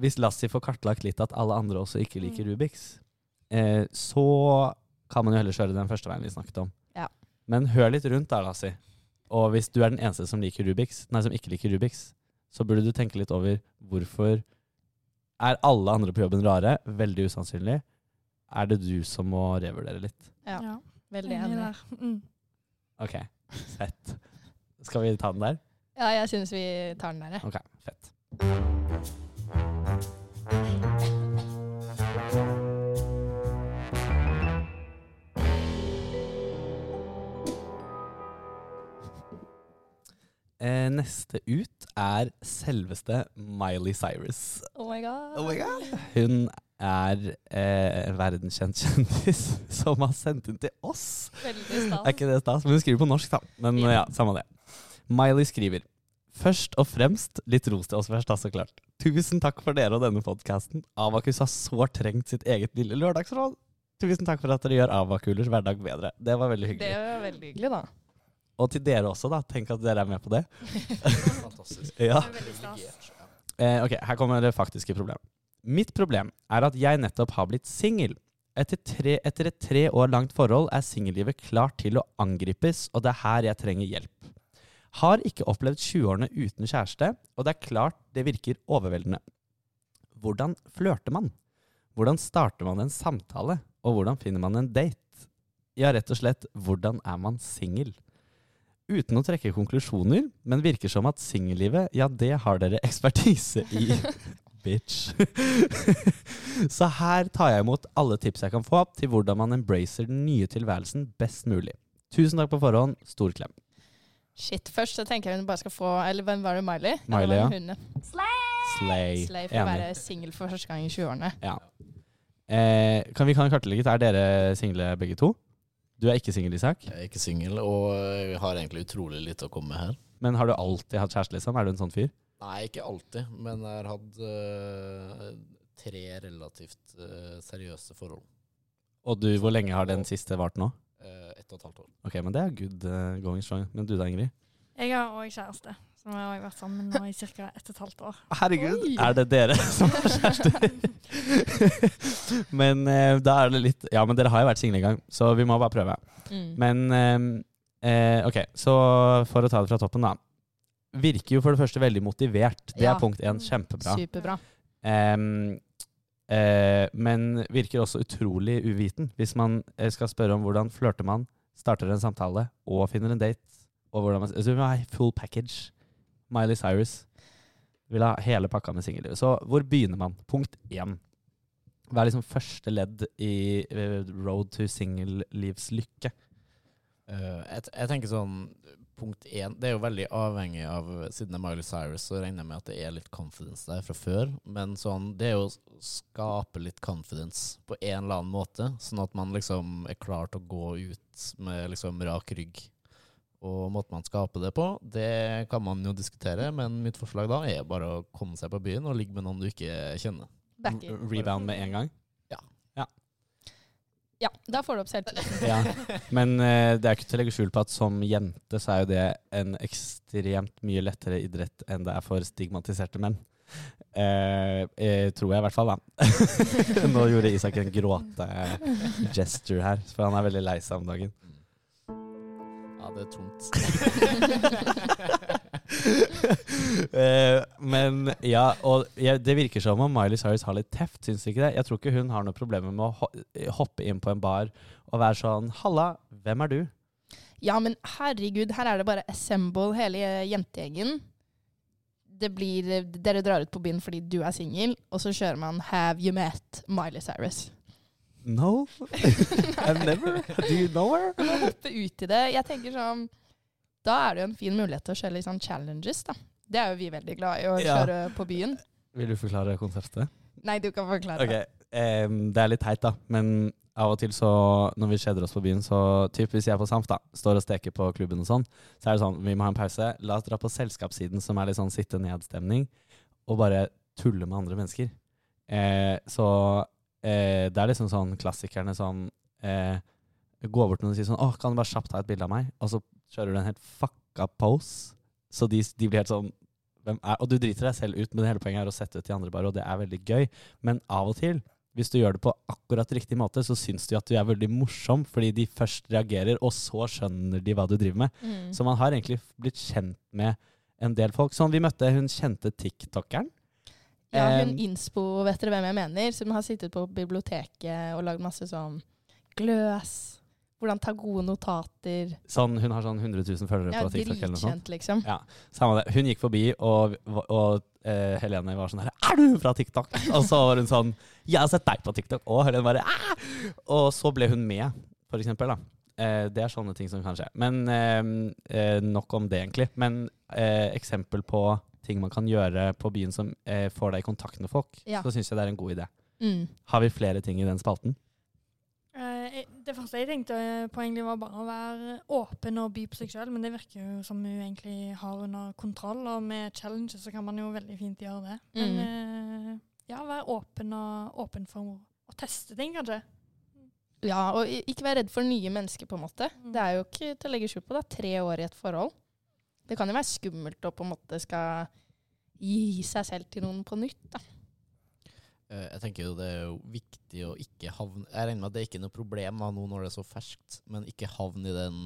hvis Lassie får kartlagt litt at alle andre også ikke liker Mm. Rubiks, eh, så kan man jo heller kjøre den første veien vi snakket om. Ja. Men hør litt rundt da, Lassie. Og hvis du er den eneste som, liker Rubiks, nei, som ikke liker Rubiks, så burde du tenke litt over hvorfor er alle andre på jobben rare? Veldig usannsynlig. Er det du som må revurdere litt? Ja, Ja, veldig enig. Mm. OK, fett. Skal vi ta den der? Ja, jeg syns vi tar den der, jeg. OK, fett. Eh, neste ut er selveste Miley Cyrus. Oh my god. Hun er eh, en verdenskjent kjendis som har sendt den til oss. Veldig stas. Er ikke det stas? Men hun skriver på norsk, da. Men ja, samme det. Miley skriver Først og fremst litt ros til oss først, da, så klart. Tusen takk for dere og denne podkasten. Avakus har sårt trengt sitt eget lille lørdagsråd. Tusen takk for at dere gjør Avakulers hverdag bedre. Det var veldig hyggelig. Det var veldig hyggelig, da. Og til dere også, da. Tenk at dere er med på det. Fantastisk. Ja. Det er veldig stas. Eh, ok, her kommer det faktiske problemet. Mitt problem er at jeg nettopp har blitt singel. Etter, etter et tre år langt forhold er singellivet klart til å angripes, og det er her jeg trenger hjelp. Har ikke opplevd 20-årene uten kjæreste, og det er klart det virker overveldende. Hvordan flørter man? Hvordan starter man en samtale? Og hvordan finner man en date? Ja, rett og slett, hvordan er man singel? Uten å trekke konklusjoner, men virker som at singellivet, ja, det har dere ekspertise i. Bitch. Så her tar jeg imot alle tips jeg kan få til hvordan man embracer den nye tilværelsen best mulig. Tusen takk på forhånd. Stor klem. Shit, først så tenker jeg hun bare skal få Eller hvem var det, Miley? Miley, ja. Hun, Slay. Slay for å være singel for første gang i 20-årene. Ja. Eh, kan vi kan kartlegge? Er dere single begge to? Du er ikke singel, Isak. Jeg er ikke singel, og jeg har egentlig utrolig lite å komme med her. Men har du alltid hatt kjæreste, liksom? Er du en sånn fyr? Nei, ikke alltid, men jeg har hatt øh, tre relativt øh, seriøse forhold. Og du, hvor lenge har den siste vart nå? Uh, ett og et halvt år. Ok, men det er good uh, going strong. Men du da, Ingrid? Jeg har òg kjæreste, som vi har vært sammen nå i ca. ett og et halvt år. Herregud, Oi. er det dere som har kjærester? men eh, da er det litt Ja, men dere har jo vært single en gang, så vi må bare prøve. Mm. Men eh, eh, ok, så for å ta det fra toppen, da. Virker jo for det første veldig motivert. Det Ja. er punkt én. Kjempebra. Superbra. Em, eh, men virker også utrolig uviten. Hvis man eh, skal spørre om hvordan flørter man, starter en samtale og finner en date. Og hvordan man, altså, full package. Miley Cyrus vil ha hele pakka med singellivet. Så hvor begynner man? Punkt én. Hva er liksom første ledd i eh, road to singellivslykke? Uh, jeg, jeg tenker sånn Punkt én Det er jo veldig avhengig av Siden det er Miley Cyrus, så regner jeg med at det er litt confidence der fra før. Men sånn, det er jo å skape litt confidence på en eller annen måte, sånn at man liksom er klar til å gå ut med liksom rak rygg. Og måten man skaper det på, det kan man jo diskutere, men mitt forslag da er bare å komme seg på byen og ligge med noen du ikke kjenner. Backer. Rebound med en gang? Ja, da får du opp selvtilliten. Ja, men uh, det er ikke til å legge skjul på at som jente så er jo det en ekstremt mye lettere idrett enn det er for stigmatiserte menn. Uh, eh, tror jeg i hvert fall, da. Nå gjorde Isak en gråte-gesture her, for han er veldig lei seg om dagen. Det er tungt. Eh, men ja, og ja, det virker som om Miley Cyrus har litt teft, syns du ikke det? Jeg tror ikke hun har noe problemer med å hoppe inn på en bar og være sånn Halla, hvem er du? Ja, men herregud, her er det bare assemble hele jentegjengen. Det blir, dere drar ut på byen fordi du er singel, og så kjører man Have you met Miley Cyrus? No, I've never. Do you know her? Hoppe ut i det. Jeg tenker sånn Da er det jo en fin mulighet til å kjøre litt sånn challenges, da. Det er jo vi veldig glad i å Ja. kjøre på byen. Vil du forklare konseptet? Nei, du kan forklare. Ok, Um, Det er litt teit, da. Men av og til så, når vi kjeder oss på byen, så typ hvis jeg er på Samf, da, står og steker på klubben og sånn, så er det sånn Vi må ha en pause. La oss dra på selskapssiden, som er litt sånn sitte ned-stemning, og bare tulle med andre mennesker. Eh, så eh, det er liksom sånn klassikerne sånn eh, Gå bort til noen og si sånn Å, kan du bare kjapt ta et bilde av meg? Og så kjører du en helt fucka pose. Så de, de blir helt sånn hvem er, Og du driter deg selv ut, men hele poenget er å sette ut de andre bare, og det er veldig gøy. Men av og til, hvis du gjør det på akkurat riktig måte, så syns de at du er veldig morsom, fordi de først reagerer, og så skjønner de hva du driver med. Mm. Så man har egentlig blitt kjent med en del folk. Sånn, vi møtte hun kjente tiktokeren. Ja, hun Em, Inspo, vet dere hvem jeg mener? Som har sittet på biblioteket og lagd masse sånn gløs. Hvordan ta gode notater. Sånn, hun har sånn 100 000 følgere Ja, på TikTok eller noe sånt. liksom. Ja, samme det. Hun gikk forbi, og, og uh, Helene var sånn her Er du fra TikTok? Og så var hun sånn Jeg har sett deg på TikTok. Og Helene bare Æ! Og så ble hun med, for eksempel. da. Uh, det er sånne ting som kan skje. Men uh, nok om det, egentlig. Men eksempel på ting man kan gjøre på byen som eh, får deg i kontakt med folk, Ja. så syns jeg det er en god idé. Mm. Har vi flere ting i den spalten? Eh, det første jeg tenkte på, egentlig var bare å være åpen og by på seg sjøl, men det virker jo som hun egentlig har under kontroll, og med challenges så kan man jo veldig fint gjøre det. Men eh, ja, være åpen og åpen for å teste ting, kanskje. Ja, og ikke være redd for nye mennesker, på en måte. Mm. Det er jo ikke til å legge skjul på. Det er tre år i et forhold. Det kan jo være skummelt å på en måte skal gi seg selv til noen på nytt. Da. Eh, Jeg tenker jo det er jo viktig å ikke havne Jeg regner med at det ikke er noe problem da, nå når det er så ferskt, men ikke havne i den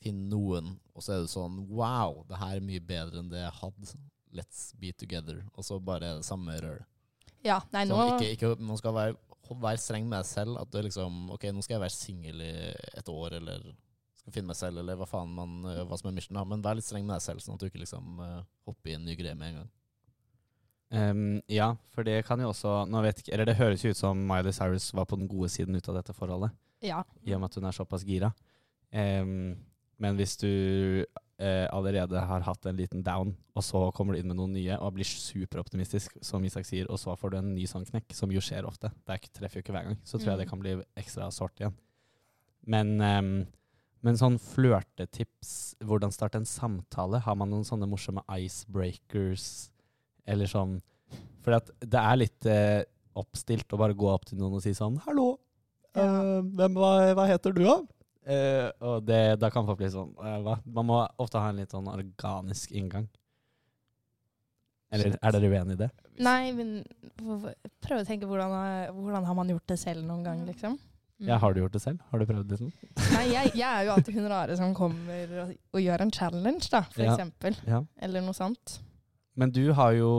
Finn noen, og så er det sånn Wow, det her er mye bedre enn det jeg hadde. Let's be together. Og så bare er det samme røl. Ja, nei, nå Sånn, ikke, ikke, man skal være, være streng med deg selv. At du liksom Ok, nå skal jeg være singel i et år, eller skal finne meg selv, eller hva faen man, eh, hva som er mission. da. Men vær litt streng med deg selv, sånn at du ikke liksom uh, hopper i en ny greie med en gang. Um, ja, for det kan jo også nå vet ikke, Eller det høres jo ut som Miley Cyrus var på den gode siden ut av dette forholdet. Ja. i og med at hun er såpass gira. Um, men hvis du uh, allerede har hatt en liten down, og så kommer du inn med noen nye og blir superoptimistisk, som Isak sier, og så får du en ny sånn knekk, som jo skjer ofte, det er ikke, treffer jo ikke hver gang, så tror jeg det Mm. kan bli ekstra sårt igjen. Men, em, men sånn flørtetips, hvordan starte en samtale, har man noen sånne morsomme icebreakers, eller sånn For det er litt eh, oppstilt å bare gå opp til noen og si sånn 'Hallo, Ja. Eh, hvem, hva, hva heter du, da? Eh, og det, da kan folk bli sånn eh, hva? Man må ofte ha en litt sånn organisk inngang. Eller er dere uenig i det? Nei, men prøv å tenke hvordan, hvordan har man gjort det selv noen gang, liksom? Mm. Ja, har du gjort det selv? Har du prøvd det? Liksom? Nei, jeg, jeg er jo alltid hun rare som kommer og, og gjør en challenge, da, for Ja. eksempel. Ja. Eller noe sånt. Men du har jo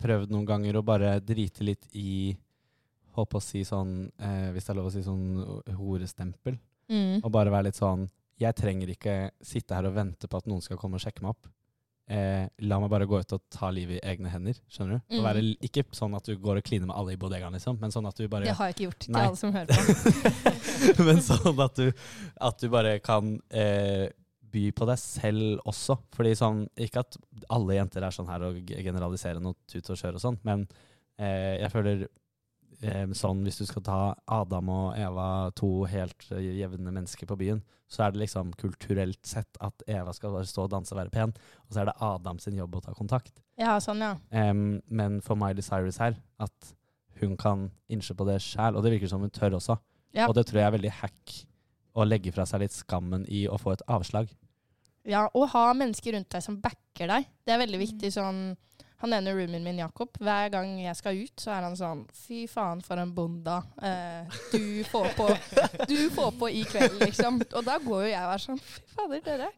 prøvd noen ganger å bare drite litt i Håper å si sånn, eh, hvis det er lov å si sånn horestempel. Mm. Og bare være litt sånn Jeg trenger ikke sitte her og vente på at noen skal komme og sjekke meg opp. Eh, la meg bare gå ut og ta livet i egne hender. Skjønner du? Mm. være, ikke sånn at du går og kliner med alle i bodegaen, liksom, men sånn at du bare Det har jeg ikke gjort til Nei. alle som hører på. Men sånn at du, at du bare kan eh, by på deg selv også. Fordi sånn, Ikke at alle jenter er sånn her og generaliserer noe tut og kjør og sånn, men eh, jeg føler sånn hvis du skal ta Adam og Eva, to helt eh, jevne mennesker på byen, så er det liksom kulturelt sett at Eva skal bare stå og danse og være pen, og så er det Adam sin jobb å ta kontakt. Ja, sånn, ja. Um, men for Miley Cyrus her, at hun kan innse på det sjæl, og det virker som hun tør også. Ja. Og det tror jeg er veldig hack å legge fra seg litt skammen i å få et avslag. Ja, og ha mennesker rundt deg som backer deg. Det er veldig viktig. sånn Han ene roomien min, Jakob, hver gang jeg skal ut, så er han sånn Fy faen, for en bonda eh, du, får på, du får på i kveld, liksom. Og da går jo jeg og er sånn Fy fader, dere.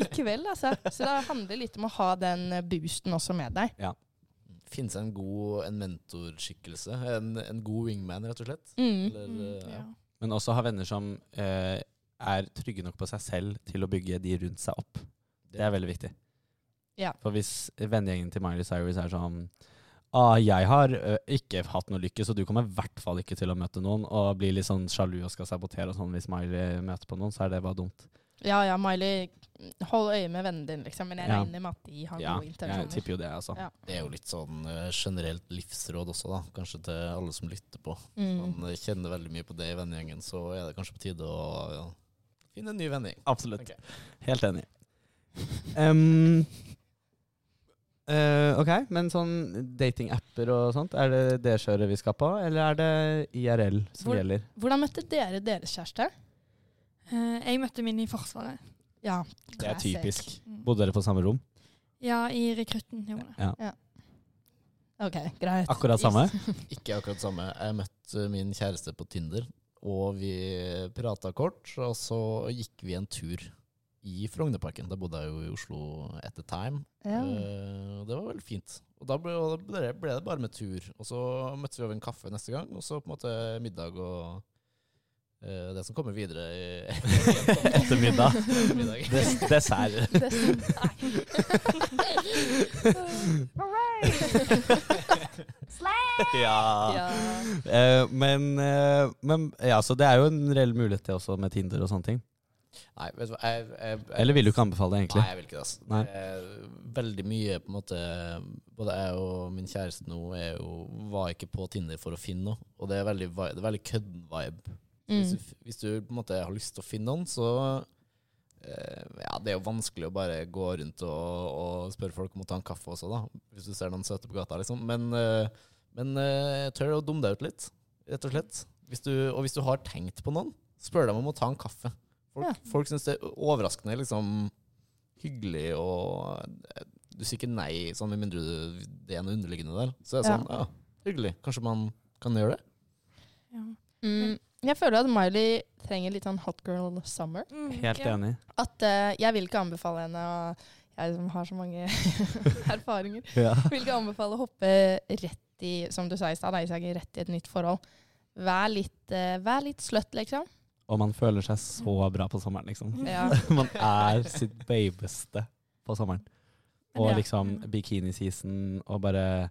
I kveld, altså. Så det handler litt om å ha den boosten også med deg. Finnes en god en mentorskikkelse? En, en god wingman, rett og slett? Mm. Eller, Mm, eh, ja. Men også ha venner som eh, er trygge nok på seg selv til å bygge de rundt seg opp. Det er veldig viktig. Ja. For hvis vennegjengen til Miley Cyrus er sånn ah, 'Jeg har ø, ikke hatt noe lykke, så du kommer i hvert fall ikke til å møte noen', og blir litt sånn sjalu og skal sabotere og sånn hvis Miley møter på noen, så er det bare dumt. Ja ja, Miley, hold øye med vennen din, liksom. Men jeg Ja. regner med at de har Ja, gode jeg tipper jo det, altså. Ja. Det er jo litt sånn generelt livsråd også, da. Kanskje til alle som lytter på. Mm. Man kjenner veldig mye på det i vennegjengen, så er det kanskje på tide å ja, finne en ny vennegjeng. Absolutt. Okay. Helt enig. Em, eh, ok, men sånn datingapper og sånt, er det det kjøret vi skal på, eller er det IRL som Hvor- gjelder? Hvordan møtte dere deres kjæreste? Uh, jeg møtte min i Forsvaret. Ja, Det er typisk. Mm. Bodde dere på samme rom? Ja, i rekrutten. gjorde det. OK, greit. Akkurat samme? Ikke akkurat samme. Jeg møtte min kjæreste på Tinder, og vi prata kort, og så gikk vi en tur i Frognerparken. Da bodde jeg jo i Oslo at the time. Ja. Uh, det var veldig fint. Og da ble, og da ble, det, bare med tur. Og så møttes vi over en kaffe neste gang, og så på en måte middag og uh, det som kommer videre i Ettermiddag. ettermiddag. Des dessert. ja. ja. Uh, men, eh, men ja, så det er jo en reell mulighet til også med Tinder og sånne ting. Nei, vet du hva jeg, jeg, jeg, Eller vil du ikke anbefale det, egentlig? Nei, jeg vil ikke det. Altså. Nei. Er veldig mye på en måte Både jeg og min kjæreste nå er jo, var ikke på Tinder for å finne noe. Og det er veldig, det er veldig kødden vibe. Hvis, Mm. du, hvis du på en måte har lyst til å finne noen, så eh, Ja, det er jo vanskelig å bare gå rundt og, og spørre folk om å ta en kaffe også, da. Hvis du ser noen søte på gata, liksom. Men, eh, men eh, tør å dumme deg ut litt, rett og slett. Hvis du, og hvis du har tenkt på noen, spør dem om å ta en kaffe. Folk, Ja. folk syns det er overraskende liksom hyggelig, og du sier ikke nei, sånn med mindre det er noe underliggende der. Så det er sånn, ja, hyggelig. Kanskje man kan gjøre det? Ja. Mm. Jeg føler at Miley trenger litt sånn hot girl summer. Mm, Helt enig. At uh, jeg vil ikke anbefale henne, å jeg som har så mange erfaringer, Ja. vil ikke anbefale å hoppe rett i, som du sa i sted, rett i et nytt forhold. Vær litt, uh, vær litt sløtt, liksom. Og man føler seg så bra på sommeren, liksom. Ja. Man er sitt babeste på sommeren. Og liksom bikiniseason, og bare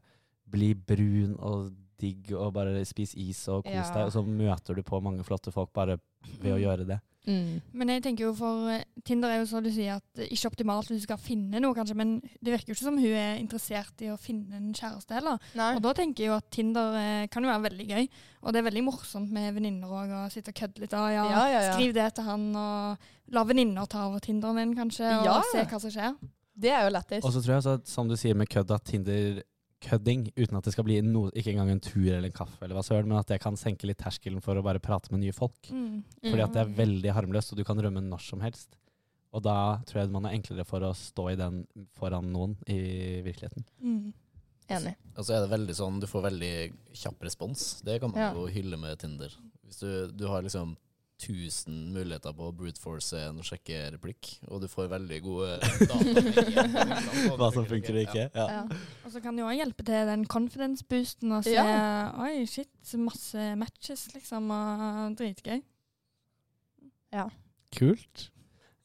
bli brun og digg, og bare spise is og kos Ja. deg. Og så møter du på mange flotte folk bare ved å gjøre det. Mm. Men jeg tenker jo for eh, Tinder er jo så du sier at det ikke optimalt hvis du skal finne noe, kanskje, men det virker jo ikke som hun er interessert i å finne en kjæreste heller. Nei. Og da tenker jeg jo at Tinder eh, kan jo være veldig gøy. Og det er veldig morsomt med venninner òg, å sitte og kødde litt. Og ja, Ja, ja, ja. Skriv det til han, og la venninner ta over Tinderen din, kanskje, og Ja. se hva som skjer. Det er jo lættis. Og så tror jeg så, som du sier med kødd, at Tinder-kødding, uten at det skal bli no, ikke engang en tur eller en kaffe, eller hva søren, men at det kan senke litt terskelen for å bare prate med nye folk. Mm. Fordi at det er Mm. veldig harmløst, og du kan rømme når som helst. Og da tror jeg man er enklere for å stå i den foran noen i virkeligheten. Mm. Enig. Og så er det veldig sånn, du får veldig kjapp respons. Det kan man Ja. jo hylle med Tinder. Hvis du, du har liksom 1000 muligheter på å brute force en sjekkereplikk, og du får veldig gode data. Hva som funker og ikke. Ja. Ja. Og så kan det jo òg hjelpe til den confidence-boosten og se Ja. Oi, shit, masse matches, liksom. Og dritgøy. Ja. Kult.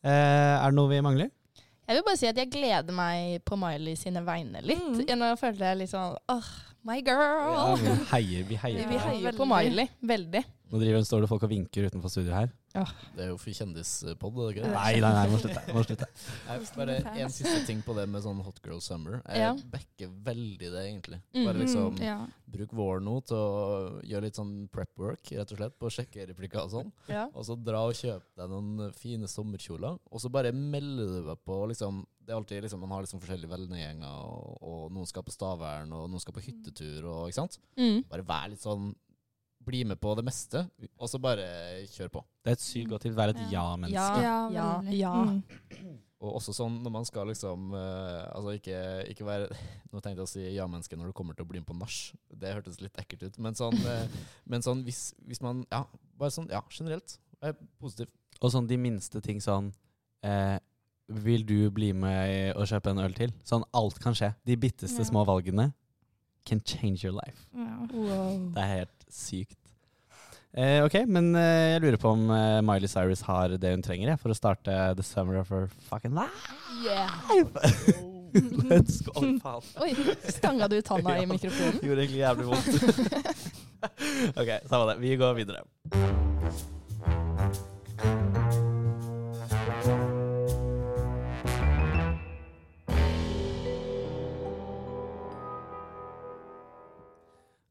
Eh, er det noe vi mangler? Jeg vil bare si at jeg gleder meg på Miley sine vegne litt. Mm. Jeg Nå føler jeg litt sånn åh, my Ja, girl. vi heier, vi heier. Vi på heier på. Miley. Veldig. Nå driver, står det folk og vinker utenfor studio her. Det er jo for kjendispod, er det ikke det? Nei, nei, nei, må slutte. Må slutte. Nei, bare en siste ting på det med sånn Hot Girl Summer. Jeg Ja. backer veldig det, egentlig. Mhm. Bare liksom Mm, ja. Bruk våren nå til å gjøre litt sånn prep work, rett og slett, på å sjekke replikker og sånn. Ja. Og så dra og kjøpe deg noen fine sommerkjoler, og så bare melde du deg på liksom Det er alltid liksom Man har liksom forskjellige vennegjenger, og, og noen skal på Stavern, og noen skal på hyttetur, og ikke sant. Mm. Bare vær litt sånn Bli med på det meste, og så bare kjør på. Det er et sykt godt tips. Vær et Ja. ja-menneske. Ja. Ja, ja, ja. Mm. Og også sånn når man skal liksom uh, Altså ikke, ikke være Nå tenkte jeg å si ja-menneske når du kommer til å bli med på nach. Det hørtes litt ekkelt ut. Men sånn, uh, men sånn hvis, hvis man Ja, bare sånn ja, generelt. Vær positiv. Og sånn de minste ting sånn eh, Vil du bli med og kjøpe en øl til? Sånn alt kan skje. De bitteste Ja. små valgene can change your life. Wow. Det er helt sykt. Eh, ok, men eh, jeg lurer på om eh, Miley Cyrus har det hun trenger jeg, for å starte The Summer of Her Fucking Life. Yeah. Let's go. Faen. Oi, stanga du tanna i mikrofonen? Gjorde egentlig jævlig vondt. ok, samme det. Vi går videre.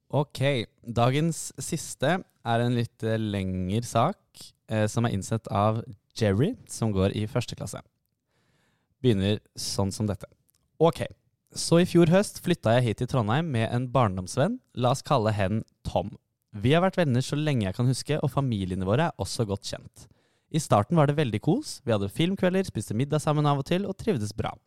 Ok, dagens siste er en litt eh, lengre sak eh, som er innsett av Jerry, som går i første klasse. Begynner sånn som dette. Ok, så i fjor høst flytta jeg hit til Trondheim med en barndomsvenn. La oss kalle hen Tom. Vi har vært venner så lenge jeg kan huske, og familiene våre er også godt kjent. I starten var det veldig kos. Vi hadde filmkvelder, spiste middag sammen av og til og trivdes bra.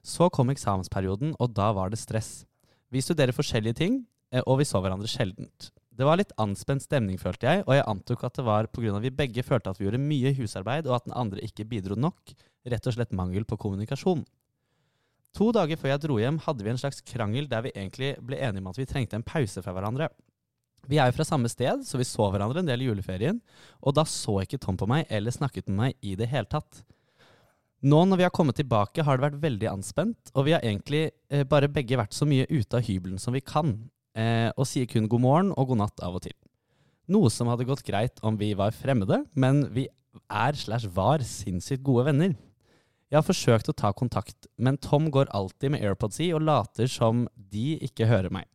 Så kom eksamensperioden, og da var det stress. Vi studerer forskjellige ting, og vi så hverandre sjeldent. Det var litt anspent stemning, følte jeg, og jeg antok at det var pga. vi begge følte at vi gjorde mye husarbeid, og at den andre ikke bidro nok. Rett og slett mangel på kommunikasjon. To dager før jeg dro hjem, hadde vi en slags krangel der vi egentlig ble enige om at vi trengte en pause fra hverandre. Vi er jo fra samme sted, så vi så hverandre en del i juleferien, og da så ikke Tom på meg eller snakket med meg i det hele tatt. Nå når vi har kommet tilbake, har det vært veldig anspent, og vi har egentlig eh, bare begge vært så mye ute av hybelen som vi kan, eh, og sier kun god morgen og god natt av og til. Noe som hadde gått greit om vi var fremmede, men vi er slash var sinnssykt gode venner. Jeg har forsøkt å ta kontakt, men Tom går alltid med AirPods i og later som de ikke hører meg.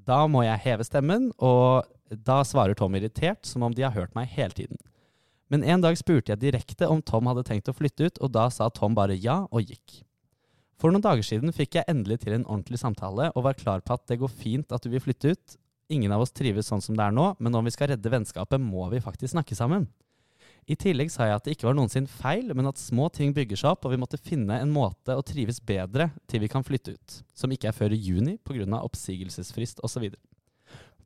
Da må jeg heve stemmen, og da svarer Tom irritert, som om de har hørt meg hele tiden. Men en dag spurte jeg direkte om Tom hadde tenkt å flytte ut, og da sa Tom bare ja og gikk. For noen dager siden fikk jeg endelig til en ordentlig samtale og var klar på at det går fint at du vil flytte ut. Ingen av oss trives sånn som det er nå, men om vi skal redde vennskapet, må vi faktisk snakke sammen. I tillegg sa jeg at det ikke var noen feil, men at små ting bygger seg opp, og vi måtte finne en måte å trives bedre til vi kan flytte ut, som ikke er før i juni pga. oppsigelsesfrist osv.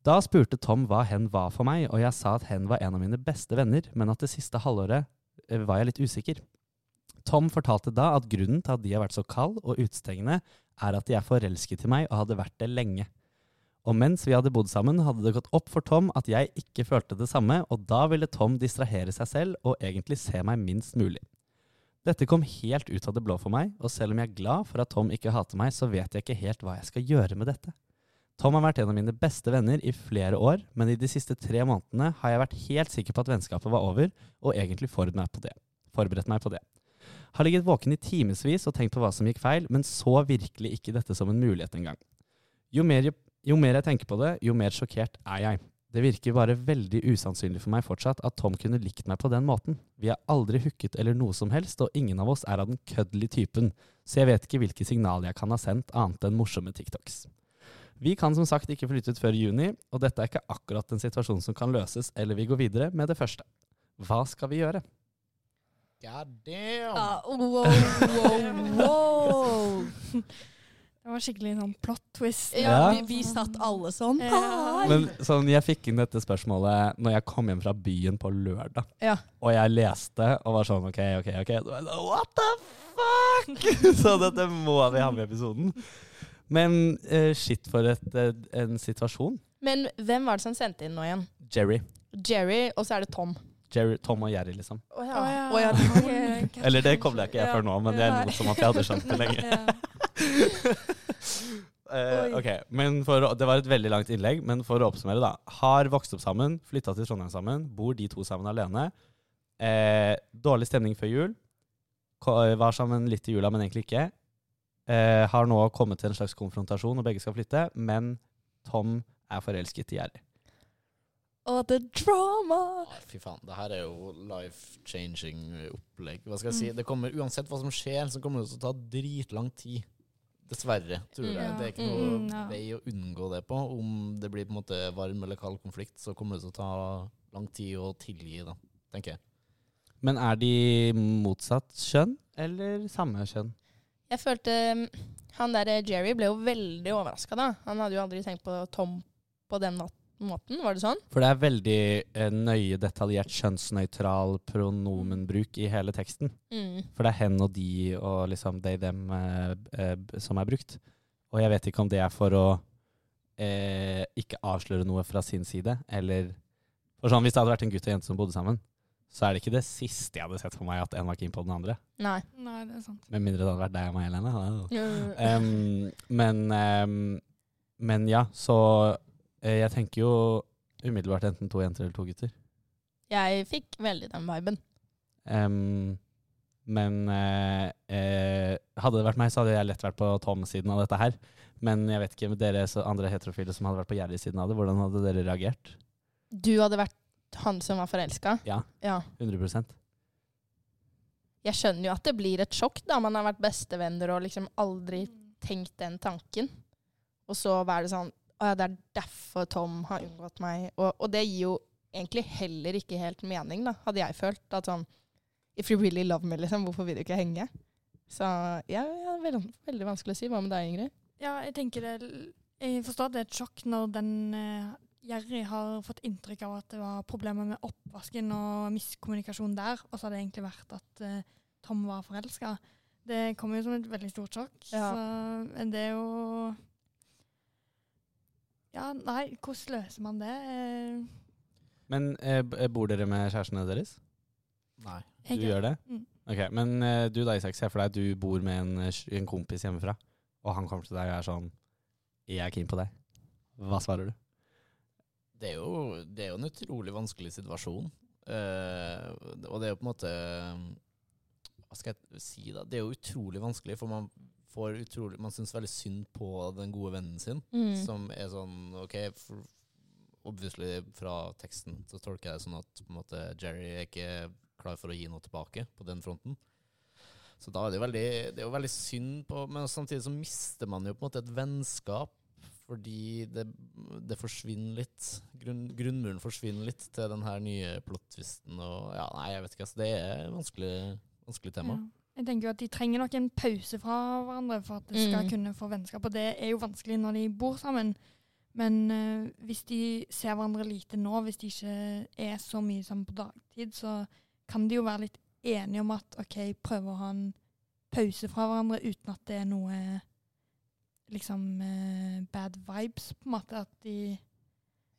Da spurte Tom hva hen var for meg, og jeg sa at hen var en av mine beste venner, men at det siste halvåret eh, var jeg litt usikker. Tom fortalte da at grunnen til at de har vært så kald og utestengende, er at de er forelsket i meg og hadde vært det lenge. Og mens vi hadde bodd sammen, hadde det gått opp for Tom at jeg ikke følte det samme, og da ville Tom distrahere seg selv og egentlig se meg minst mulig. Dette kom helt ut av det blå for meg, og selv om jeg er glad for at Tom ikke hater meg, så vet jeg ikke helt hva jeg skal gjøre med dette. Tom har vært en av mine beste venner i flere år, men i de siste tre månedene har jeg vært helt sikker på at vennskapet var over, og egentlig forberedt meg på det. Forberedt meg på det. Har ligget våken i timevis og tenkt på hva som gikk feil, men så virkelig ikke dette som en mulighet engang. Jo mer, jo mer jeg tenker på det, jo mer sjokkert er jeg. Det virker bare veldig usannsynlig for meg fortsatt at Tom kunne likt meg på den måten. Vi har aldri hooket eller noe som helst, og ingen av oss er av den køddelige typen, så jeg vet ikke hvilke signaler jeg kan ha sendt annet enn morsomme TikToks. Vi kan som sagt ikke flytte ut før juni, og dette er ikke akkurat en situasjon som kan løses, eller vi går videre med det første. Hva skal vi gjøre? God damn! Ah, wow, wow, wow. Det var skikkelig sånn plot twist. Ja, Ja. vi, vi satt alle sånn. Ja. Men sånn, Jeg fikk inn dette spørsmålet når jeg kom hjem fra byen på lørdag. Ja. Og jeg leste og var sånn OK, OK, OK. Sånn, What the fuck?! Så dette må vi ha med i episoden. Men uh, shit for et, eh, en situasjon. Men hvem var det som sendte inn nå igjen? Jerry. Jerry, og så er det Tom. Jerry Tom og Jerry, liksom. Å ja. Oh, ja. Eller det kobler jeg ikke jeg før nå, men det er noe som at jeg hadde skjønt det lenge. Eh, ok, men for, Det var et veldig langt innlegg, men for å oppsummere, da. Har vokst opp sammen, flytta til Trondheim sammen, bor de to sammen alene. Eh, dårlig stemning før jul. Ko- Var sammen litt i jula, men egentlig ikke. Eh, har nå kommet til en slags konfrontasjon, og begge skal flytte, men Tom er forelsket i Jerry. Og the drama! Ah, Fy faen, det her er jo life-changing opplegg. Hva skal jeg si? Det kommer, Uansett hva som skjer, så kommer det til å ta dritlang tid. Dessverre, tror jeg. Ja. Det er ikke noe Mm, ja. vei å unngå det på. Om det blir på en måte varm eller kald konflikt, så kommer det til å ta lang tid å tilgi, da, tenker jeg. Men er de motsatt kjønn, eller samme kjønn? Jeg følte um, Han der Jerry ble jo veldig overraska, da. Han hadde jo aldri tenkt på Tom på den mat- måten. Var det sånn? For det er veldig eh, nøye, detaljert, kjønnsnøytral pronomenbruk i hele teksten. Mm. For det er hen og de og liksom they, dem eh, eh, som er brukt. Og jeg vet ikke om det er for å eh, ikke avsløre noe fra sin side, eller For sånn, Hvis det hadde vært en gutt og jente som bodde sammen, så er det ikke det siste jeg hadde sett for meg at en var keen på den andre. Nei. Nei, det er sant. Med mindre det hadde vært deg og meg, Helene. Um, men, um, men ja, så jeg tenker jo umiddelbart enten to jenter eller to gutter. Jeg fikk veldig den viben. Um, men eh, eh, hadde det vært meg, så hadde jeg lett vært på Tom-siden av dette her. Men jeg vet ikke med dere så andre heterofile som hadde vært på Jerry-siden av det. Hvordan hadde dere reagert? Du hadde vært han som var forelska? Ja, Ja. 100% Jeg skjønner jo at det blir et sjokk, da. Man har vært bestevenner og liksom aldri tenkt den tanken. Og så var det sånn Å ja, det er derfor Tom har unngått meg. Og, og det gir jo egentlig heller ikke helt mening, da, hadde jeg følt. At sånn If you really love me, liksom, hvorfor vil du ikke henge? Så ja, ja veldig, veldig vanskelig å si. Hva med deg, Ingrid? Ja, jeg tenker det Jeg forstår at det er et sjokk når den eh, Jerry har fått inntrykk av at det var problemer med oppvasken og miskommunikasjon der, og så har det egentlig vært at eh, Tom var forelska. Det kommer jo som et veldig stort sjokk. Ja. Så det er jo Ja, nei, hvordan løser man det? Eh, Men eh, bor dere med kjærestene deres? Nei. Du jeg- gjør det? Mm. Ok, Men eh, du da, Isak, se for deg at du bor med en, eh, en kompis hjemmefra, og han kommer til deg og er sånn Jeg er keen på deg. Hva svarer du? Det er, jo, det er jo en utrolig vanskelig situasjon. Eh, og det er jo på en måte Hva skal jeg si, da? Det er jo utrolig vanskelig, for man får utrolig Man syns veldig synd på den gode vennen sin, Mm. som er sånn OK, for, obviously fra teksten så tolker jeg det sånn at måte, Jerry er ikke klar for å gi noe tilbake på den fronten. Så da er det jo veldig, det jo veldig synd på Men samtidig så mister man jo på en måte et vennskap fordi det, det forsvinner litt. Grunn, grunnmuren forsvinner litt til den her nye plot-twisten og Ja, nei, jeg vet ikke. Altså, det er vanskelig, vanskelig tema. Ja. Jeg tenker jo at De trenger nok en pause fra hverandre for at de skal Mm. kunne få vennskap. Og det er jo vanskelig når de bor sammen. Men eh, hvis de ser hverandre lite nå, hvis de ikke er så mye sammen på dagtid, så kan de jo være litt enige om at OK, prøve å ha en pause fra hverandre uten at det er noe liksom eh, bad vibes, på en måte. At de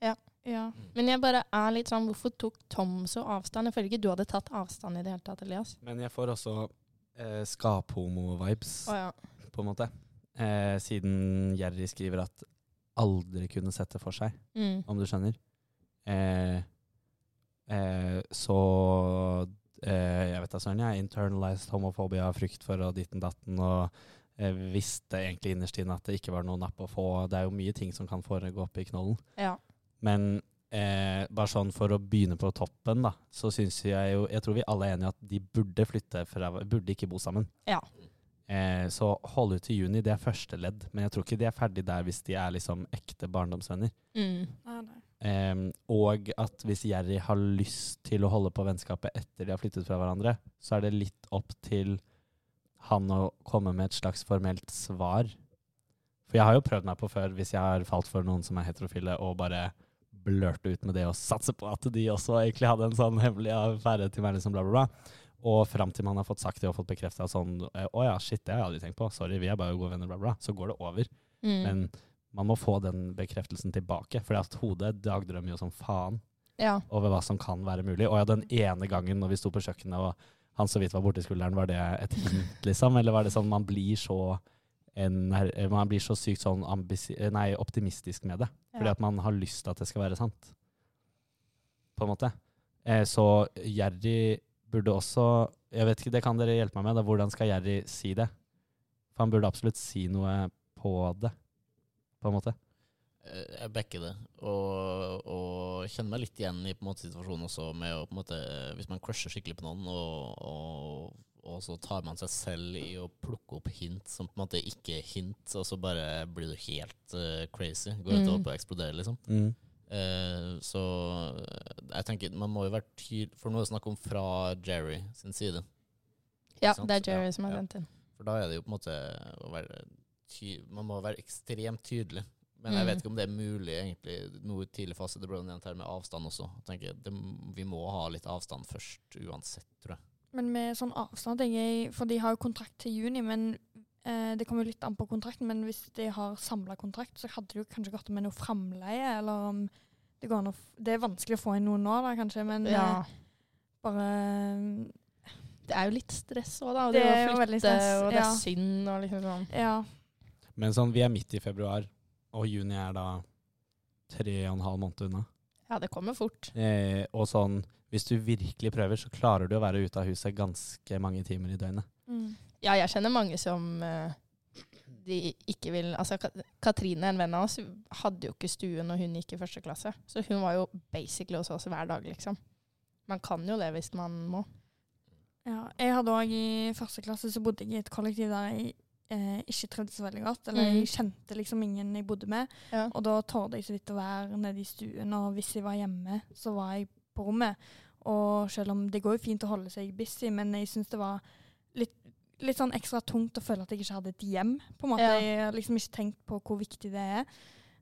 Ja. ja. Men jeg bare er litt sånn, hvorfor tok Tom så avstand? Jeg føler ikke du hadde tatt avstand i det hele tatt, Elias. Men jeg får også eh, skaphomo-vibes, Å ja. på en måte. Eh, siden Jerry skriver at aldri kunne sett det for seg, Mm. om du skjønner. Eh, eh, så eh, Jeg vet da søren, jeg. Internalized homofobia, frykt for og ditten datten. Og eh, visste egentlig innerst inne at det ikke var noe napp å få. Det er jo mye ting som kan foregå oppi knollen. ja. Men eh, bare sånn for å begynne på toppen, da, så syns jeg jo Jeg tror vi alle er enige at de burde flytte fra Burde ikke bo sammen. Ja. Eh, så hold ut til juni, det er første ledd. Men jeg tror ikke de er ferdig der hvis de er liksom ekte barndomsvenner. Mm. Nei, nei. Eh, og at hvis Jerry har lyst til å holde på vennskapet etter de har flyttet fra hverandre, så er det litt opp til han å komme med et slags formelt svar. For jeg har jo prøvd meg på før, hvis jeg har falt for noen som er heterofile, og bare blørte ut med det og satse på at de også egentlig hadde en sånn hemmelig affære til meg, liksom bla, bla, bla. Og fram til man har fått sagt det og fått bekrefta sånn eh, Å ja, shit, det har jeg aldri tenkt på. Sorry, vi er bare gode venner, bla, bla. Så går det over. Mm. Men man må få den bekreftelsen tilbake. For at hodet dagdrømmer jo som faen ja. over hva som kan være mulig. Og ja, den ene gangen når vi sto på kjøkkenet og han så vidt var borti skulderen, var det et hint, liksom? Eller var det sånn man blir så en, man blir så sykt sånn nei, optimistisk med det? Fordi at man har lyst til at det skal være sant. På en måte. Eh, så Jerry burde også Jeg vet ikke, det kan dere hjelpe meg med. Da. Hvordan skal Jerry si det? For han burde absolutt si noe på det, på en måte. Eh, Jeg backer det, og, og kjenner meg litt igjen i på en måte situasjonen også med å på en måte Hvis man crusher skikkelig på noen, og, og, og så tar man seg selv i å plukke opp hint som på en måte ikke er hint, og så bare blir du helt uh, crazy. Går ut Mm. og eksploderer, liksom. Eh, så eh, jeg tenker man må jo være tydelig For nå er det snakk om fra Jerry sin side. ja, det er Jerry Ja, som har sendt inn. For da er det jo på en måte å være ty Man må være ekstremt tydelig. Men jeg Mm. vet ikke om det er mulig egentlig noe tidlig fase. Det ble nevnt her med avstand også. Jeg tenker det, Vi må ha litt avstand først uansett, tror jeg. Men med sånn avstand, tenker jeg, for de har jo kontrakt til juni, men eh, det kommer jo litt an på kontrakten. Men hvis de har samla kontrakt, så hadde det jo kanskje gått med noe framleie, eller om det går an å f Det er vanskelig å få inn noe nå, da, kanskje, men Ja. eh, bare Det er jo litt stress òg, da. Og Det det, er å jo veldig flytte, stress, og det er ja. synd og liksom sånn. Ja. Men sånn, vi er midt i februar, og juni er da tre og en halv måned unna. Ja, det kommer fort. Eh, og sånn, hvis du virkelig prøver, så klarer du å være ute av huset ganske mange timer i døgnet. Mm. Ja, jeg kjenner mange som uh, de ikke vil Altså, Ka- Katrine, en venn av oss, hadde jo ikke stue når hun gikk i første klasse. Så hun var jo basically hos oss hver dag, liksom. Man kan jo det hvis man må. Ja, jeg hadde òg i første klasse så bodde jeg i et kollektiv der jeg eh, ikke trivdes så veldig godt. Eller Mm. jeg kjente liksom ingen jeg bodde med. Ja. Og da torde jeg så vidt å være nede i stuen, og hvis jeg var hjemme, så var jeg på rommet. Og selv om det går jo fint å holde seg busy, men jeg syns det var litt, litt sånn ekstra tungt å føle at jeg ikke hadde et hjem. på en måte. Ja. Jeg har liksom ikke tenkt på hvor viktig det er.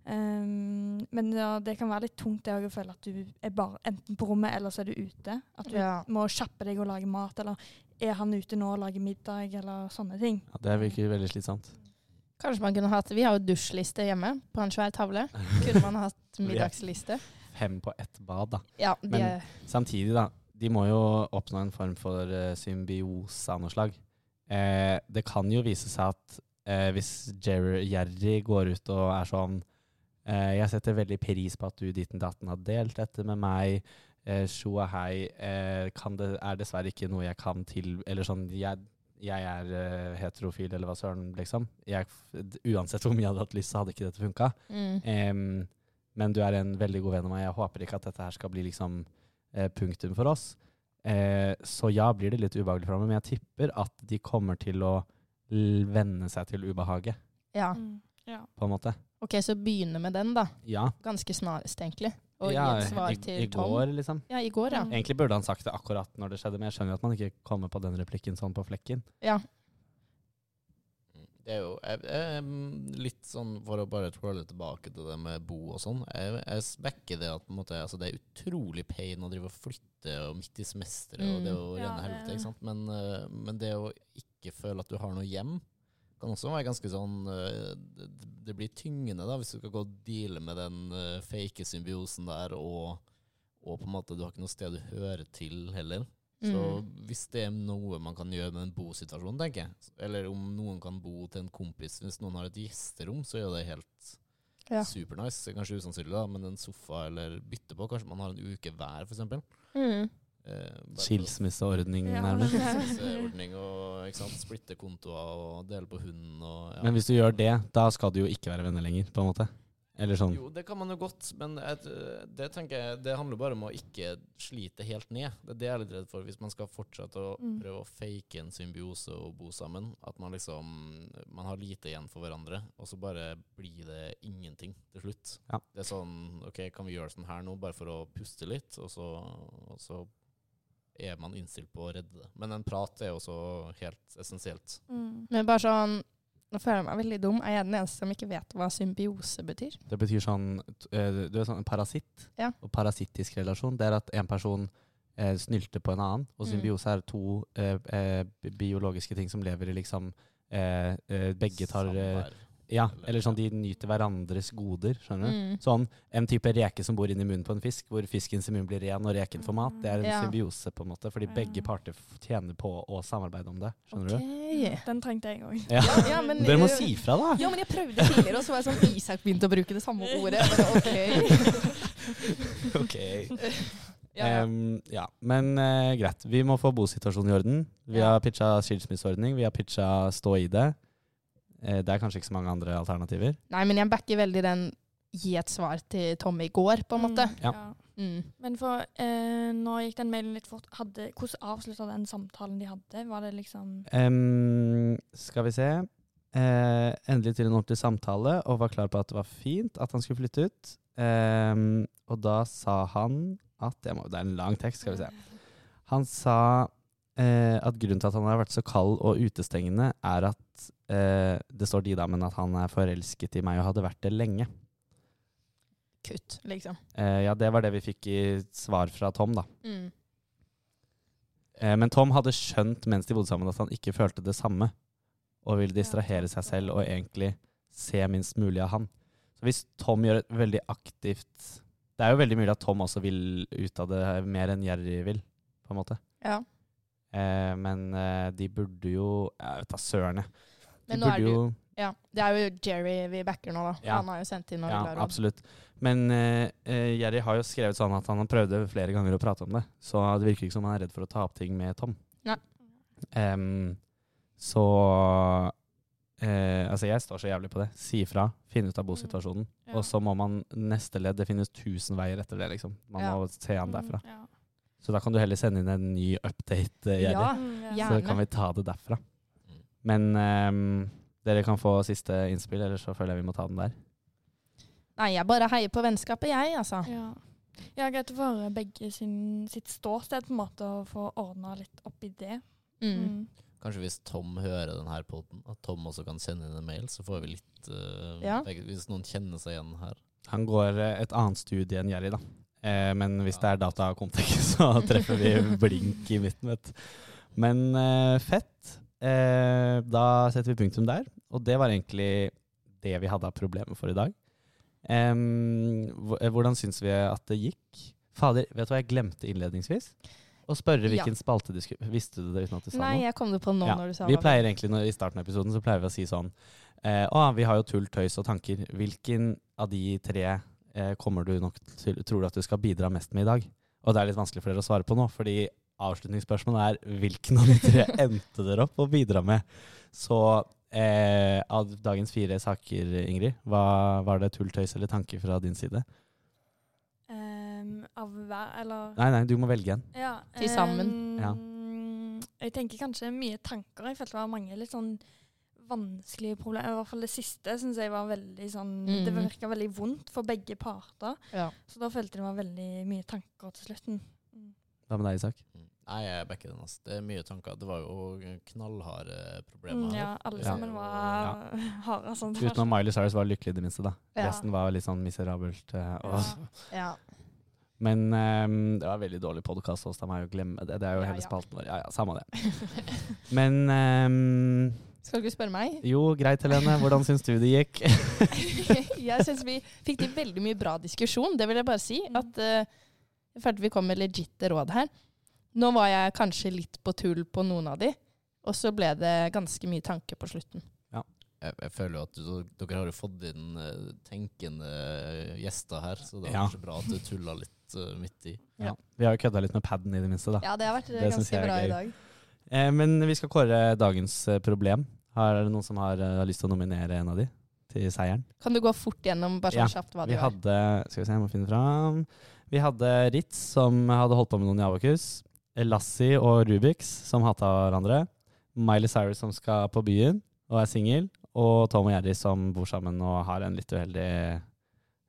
Um, men ja, det kan være litt tungt det å føle at du er bare enten på rommet, eller så er du ute. At du Ja. må kjappe deg og lage mat, eller er han ute nå og lager middag, eller sånne ting. Ja, det virker veldig slitsomt. Kanskje man kunne hatt Vi har jo dusjliste hjemme på en svær tavle. Kunne man hatt middagsliste? Fem på ett bad, da. Ja, de Men- Samtidig, da. De må jo oppnå en form for uh, symbiose av noe slag. Eh, det kan jo vise seg at eh, hvis Jerry, Jerry går ut og er sånn eh, Jeg setter veldig pris på at du ditten datten har delt dette med meg. eh, og hei eh, kan det, er dessverre ikke noe jeg kan til Eller sånn Jeg, jeg er uh, heterofil, eller hva søren, liksom. Jeg, uansett hvor mye jeg hadde hatt lyst, så hadde ikke dette funka. Mm. Em, men du er en veldig god venn av meg. Jeg håper ikke at dette her skal bli liksom eh, punktum for oss. Eh, så ja, blir det litt ubehagelig for meg, men jeg tipper at de kommer til å venne seg til ubehaget, Ja. Mm. Ja. på en måte. Ok, så begynne med den, da. Ja. Ganske snarest, egentlig. Og ja, gi et svar i, til i Tom. går, liksom. Ja, i går, ja. Mm. Egentlig burde han sagt det akkurat når det skjedde, men jeg skjønner jo at man ikke kommer på den replikken sånn på flekken. Ja. Det er jo jeg, jeg, litt sånn, for å bare twirle tilbake til det med bo og sånn, jeg, jeg backer det at måte, altså, det er utrolig pain å drive og flytte og midt i semesteret, og det er jo Mm. Ja, rene helvete, ikke sant? Men, eh, men det å ikke føle at du har noe hjem, kan også være ganske sånn eh, det, blir tyngende da, hvis du skal gå og deale med den uh, fake symbiosen der, og, og på en måte du har ikke noe sted du hører til heller. Så Mm. hvis det er noe man kan gjøre med en bosituasjon, tenker jeg, eller om noen kan bo til en kompis, hvis noen har et gjesterom, så er det helt Ja. supernice. Kanskje usannsynlig, da, men en sofa eller bytte på. Kanskje man har en uke hver, eksempel. Mm. Eh, Skilsmisseordning, Ja. nærmest. Skilsmisseordning og ikke sant? splitte kontoer og dele på hunden og ja. Men hvis du gjør det, da skal du jo ikke være venner lenger, på en måte. Eller sånn. Jo, det kan man jo godt, men jeg, det tenker jeg Det handler bare om å ikke slite helt ned. Det er det jeg er litt redd for. Hvis man skal fortsette å Mm. prøve å fake en symbiose og bo sammen, at man liksom Man har lite igjen for hverandre, og så bare blir det ingenting til slutt. Ja. Det er sånn OK, kan vi gjøre sånn her nå, bare for å puste litt, og så, og så er man innstilt på å redde det. Men en prat er jo også helt essensielt. Mm. Men bare sånn Nå føler jeg meg veldig dum. Jeg Er den eneste som ikke vet hva symbiose betyr? Det betyr sånn eh, Du er sånn en parasitt. Ja. Og parasittisk relasjon, det er at en person eh, snylter på en annen. Og Mm. symbiose er to eh, eh, biologiske ting som lever i liksom eh, eh, Begge tar eh. Ja, Eller- eller sånn de nyter hverandres goder, skjønner du. Mm. Sånn en type reke som bor inni munnen på en fisk, hvor fiskens immun blir ren og reken får mat. Det er en Ja. symbiose, på en måte, fordi Ja. begge parter tjener på å samarbeide om det. Skjønner du? Ok. Den trengte jeg òg. Ja. Ja, ja, men, Dere må si fra, da! Ja, men jeg prøvde tidligere, og så var jeg sånn Isak begynte å bruke det samme ordet. Bare, ok. ok. Ja, ja. Um, ja. Men uh, greit. Vi må få bosituasjonen i orden. Vi Ja. har pitcha skilsmisseordning. Vi har pitcha stå i det. Eh, det er kanskje ikke så mange andre alternativer. Nei, men jeg backer veldig den gi et svar til Tommy i går, på en måte. Ja. Mm. Men for eh, nå gikk den mailen litt fort. Hadde, hvordan avslutta den samtalen de hadde? Var det liksom um, skal vi se. Eh, endelig til en ordentlig samtale, og var klar på at det var fint at han skulle flytte ut. Em, og da sa han at jeg må, Det er en lang tekst, skal vi se. Han sa eh, at grunnen til at han har vært så kald og utestengende, er at eh, Det står de da, men at han er forelsket i meg og hadde vært det lenge. Kutt, liksom. Eh, ja, det var det vi fikk i svar fra Tom, da. Mm. Eh, men Tom hadde skjønt mens de bodde sammen at han ikke følte det samme, og ville distrahere seg selv og egentlig se minst mulig av han. Så hvis Tom gjør et veldig aktivt Det er jo veldig mulig at Tom også vil ut av det mer enn Jerry vil, på en måte. Ja. Eh, men eh, de burde jo Jeg vet da søren, jeg. Men nå er det jo ja, Det er jo Jerry vi backer nå, da. Ja. Han har jo sendt inn noen Ja, råd. absolutt. Men eh, eh, Jerry har jo skrevet sånn at han har prøvd flere ganger å prate om det. Så det virker ikke som han er redd for å ta opp ting med Tom. Nei. Um, så eh, Altså, jeg står så jævlig på det. Si ifra. Finne ut av bosituasjonen. Ja. Og så må man neste ledd Det finnes tusen veier etter det, liksom. Man må se han derfra. Mm, ja. Så da kan du heller sende inn en ny update, eh, Jerry. Ja, gjerne. ja. Så kan vi ta det derfra. Mm. Men um, dere kan få siste innspill, eller så føler jeg vi må ta den der. Nei, jeg bare heier på vennskapet, jeg, altså. Ja. ja, greit å få høre begge sin, sitt ståsted, på en måte, og få ordna litt opp i det. Mm. Mm. Kanskje hvis Tom hører denne podden, at Tom også kan sende inn en mail, så får vi litt uh, Ja. begge, Hvis noen kjenner seg igjen her. Han går eh, et annet studie enn Jerry, da. Eh, men hvis det er data kontekst, så treffer vi blink i midten, vet du. Men eh, fett. Eh, da setter vi punktum der. Og det var egentlig det vi hadde av problemer for i dag. Eh, hvordan syns vi at det gikk? Fader, vet du hva jeg glemte innledningsvis? Å spørre Ja. hvilken spalte du skulle Visste du det uten at du sa Nei, noe? jeg kom det på nå Ja, når du sa Vi hva- pleier egentlig når, I starten av episoden så pleier vi å si sånn eh, Å, vi har jo tull, tøys og tanker. Hvilken av de tre kommer du nok til, tror du at du skal bidra mest med i dag? Og det er litt vanskelig for dere å svare på nå, fordi avslutningsspørsmålet er hvilken av de tre endte dere opp å bidra med? Så eh, av dagens fire saker, Ingrid, hva var det tull, tøys eller tanke fra din side? Um, av hver Eller Nei, nei, du må velge en. Ja. Til sammen. Ja. ehm, Jeg tenker kanskje mye tanker. Jeg følte det var mange litt sånn vanskelige problemer. I hvert fall det siste syns jeg var veldig sånn Mm. Det virka veldig vondt for begge parter. Ja. Så da følte jeg det var veldig mye tanker til slutten. Mm. Hva med deg, Isak? Mm. Nei, jeg backer den. Altså. Det er mye tanker. Det var jo knallharde problemer. Mm, ja, alle Ja. sammen var harde. Sånn. Utenom Miley Cyrus var lykkelig i det minste, da. Ja. Resten var litt sånn miserabelt. eh, og, Ja. ja. Men um, det var veldig dårlig podkast hos meg å glemme det. Det er jo Ja, hele ja. spalten vår. Ja, ja, samme det. Men ehm, Skal du ikke spørre meg? jo, greit, Helene. Hvordan syns du det gikk? jeg syns vi fikk til veldig mye bra diskusjon. Det vil jeg bare si. Mm. At uh, Jeg følte vi kom med legitte råd her. Nå var jeg kanskje litt på tull på noen av de, og så ble det ganske mye tanke på slutten. Jeg, jeg føler jo at du, dere har jo fått inn uh, tenkende gjester her, så det er Ja. kanskje bra at du tulla litt uh, midt i. Ja. Vi har jo kødda litt med paden i det minste, da. Ja, det har vært Det ganske bra gøy. i dag. Eh, men vi skal kåre dagens eh, problem. Har det noen som har, eh, har lyst til å nominere en av de til seieren? Kan du gå fort gjennom bare Ja, sånn kjapt hva Vi de var? hadde Skal vi se, jeg må finne fram. Vi hadde Ritz, som hadde holdt på med noen i Abakus. Lassie og Rubiks, som hata hverandre. Miley Cyrus, som skal på byen og er singel. Og Tom og Jerry, som bor sammen og har en litt uheldig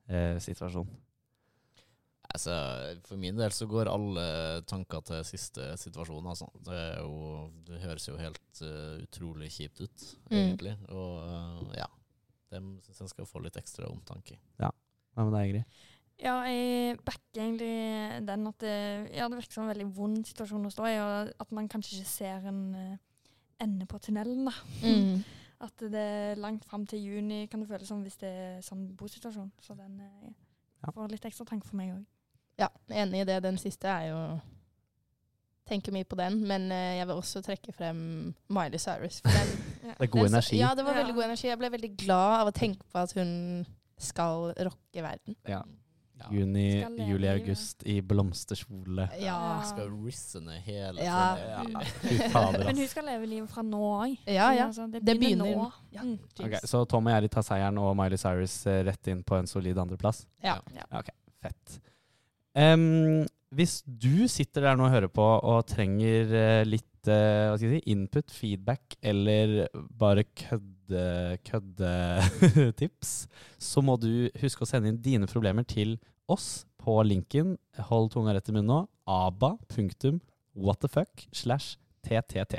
eh, situasjon. Altså, for min del så går alle tanker til siste situasjon. Altså. Det, er jo, det høres jo helt uh, utrolig kjipt ut, Mm. egentlig. Og uh, ja, dem syns jeg skal få litt ekstra omtanke. Ja. Hva med deg, Ingrid? Ja, jeg backer egentlig den at det, ja, det virker som en veldig vond situasjon å stå i, og at man kanskje ikke ser en uh, ende på tunnelen. da. Mm. At det er langt fram til juni, kan det føles som hvis det er sånn bosituasjon. Så den uh, Ja. får litt ekstra tanke for meg òg. Ja, enig i det. Den siste er jo Tenker mye på den, men eh, jeg vil også trekke frem Miley Cyrus. For den, Ja. Det er god den, energi. Ja, det var Ja. veldig god energi. Jeg ble veldig glad av å tenke på at hun skal rocke verden. Ja. Ja. Juni, juli, august i blomsterkjole. Ja. Hun skal risse hele Ja. Ja, Men hun skal leve livet fra nå òg. Ja, ja. det, Det begynner begynner- nå. Ja. Okay, så Tom og Jerry tar seieren, og Miley Cyrus eh, rett inn på en solid andreplass. Ja. Fett. Em, hvis du sitter der nå og hører på og trenger eh, litt eh, hva skal jeg si, input, feedback eller bare kødde- køddetips, så må du huske å sende inn dine problemer til oss på linken hold tunga rett i munnen nå, aba.whatthefuck slash ttt.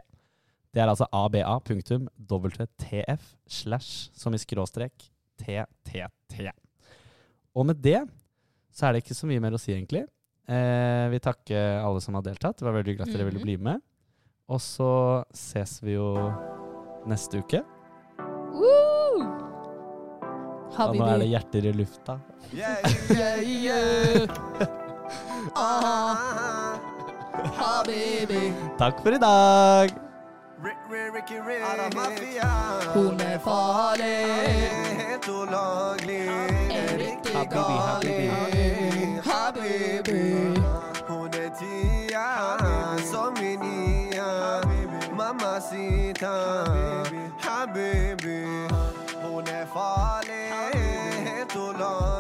Det er altså aba.wtf slash som i skråstrek ttt. Og med det så er det ikke så mye mer å si, egentlig. Eh, vi takker alle som har deltatt. Det var veldig hyggelig at dere ville Mhm. bli med. Og så ses vi jo neste uke. Uh! Og nå er det Habibi. hjerter i lufta. Yeah, Yeah, yeah. Ah, Habibi. Takk for i dag! Hun er farlig. Helt riktig Habibi, gali. baby. Hunetia, Sominia, Mamacita, Habibi, Hunefale, Tulon.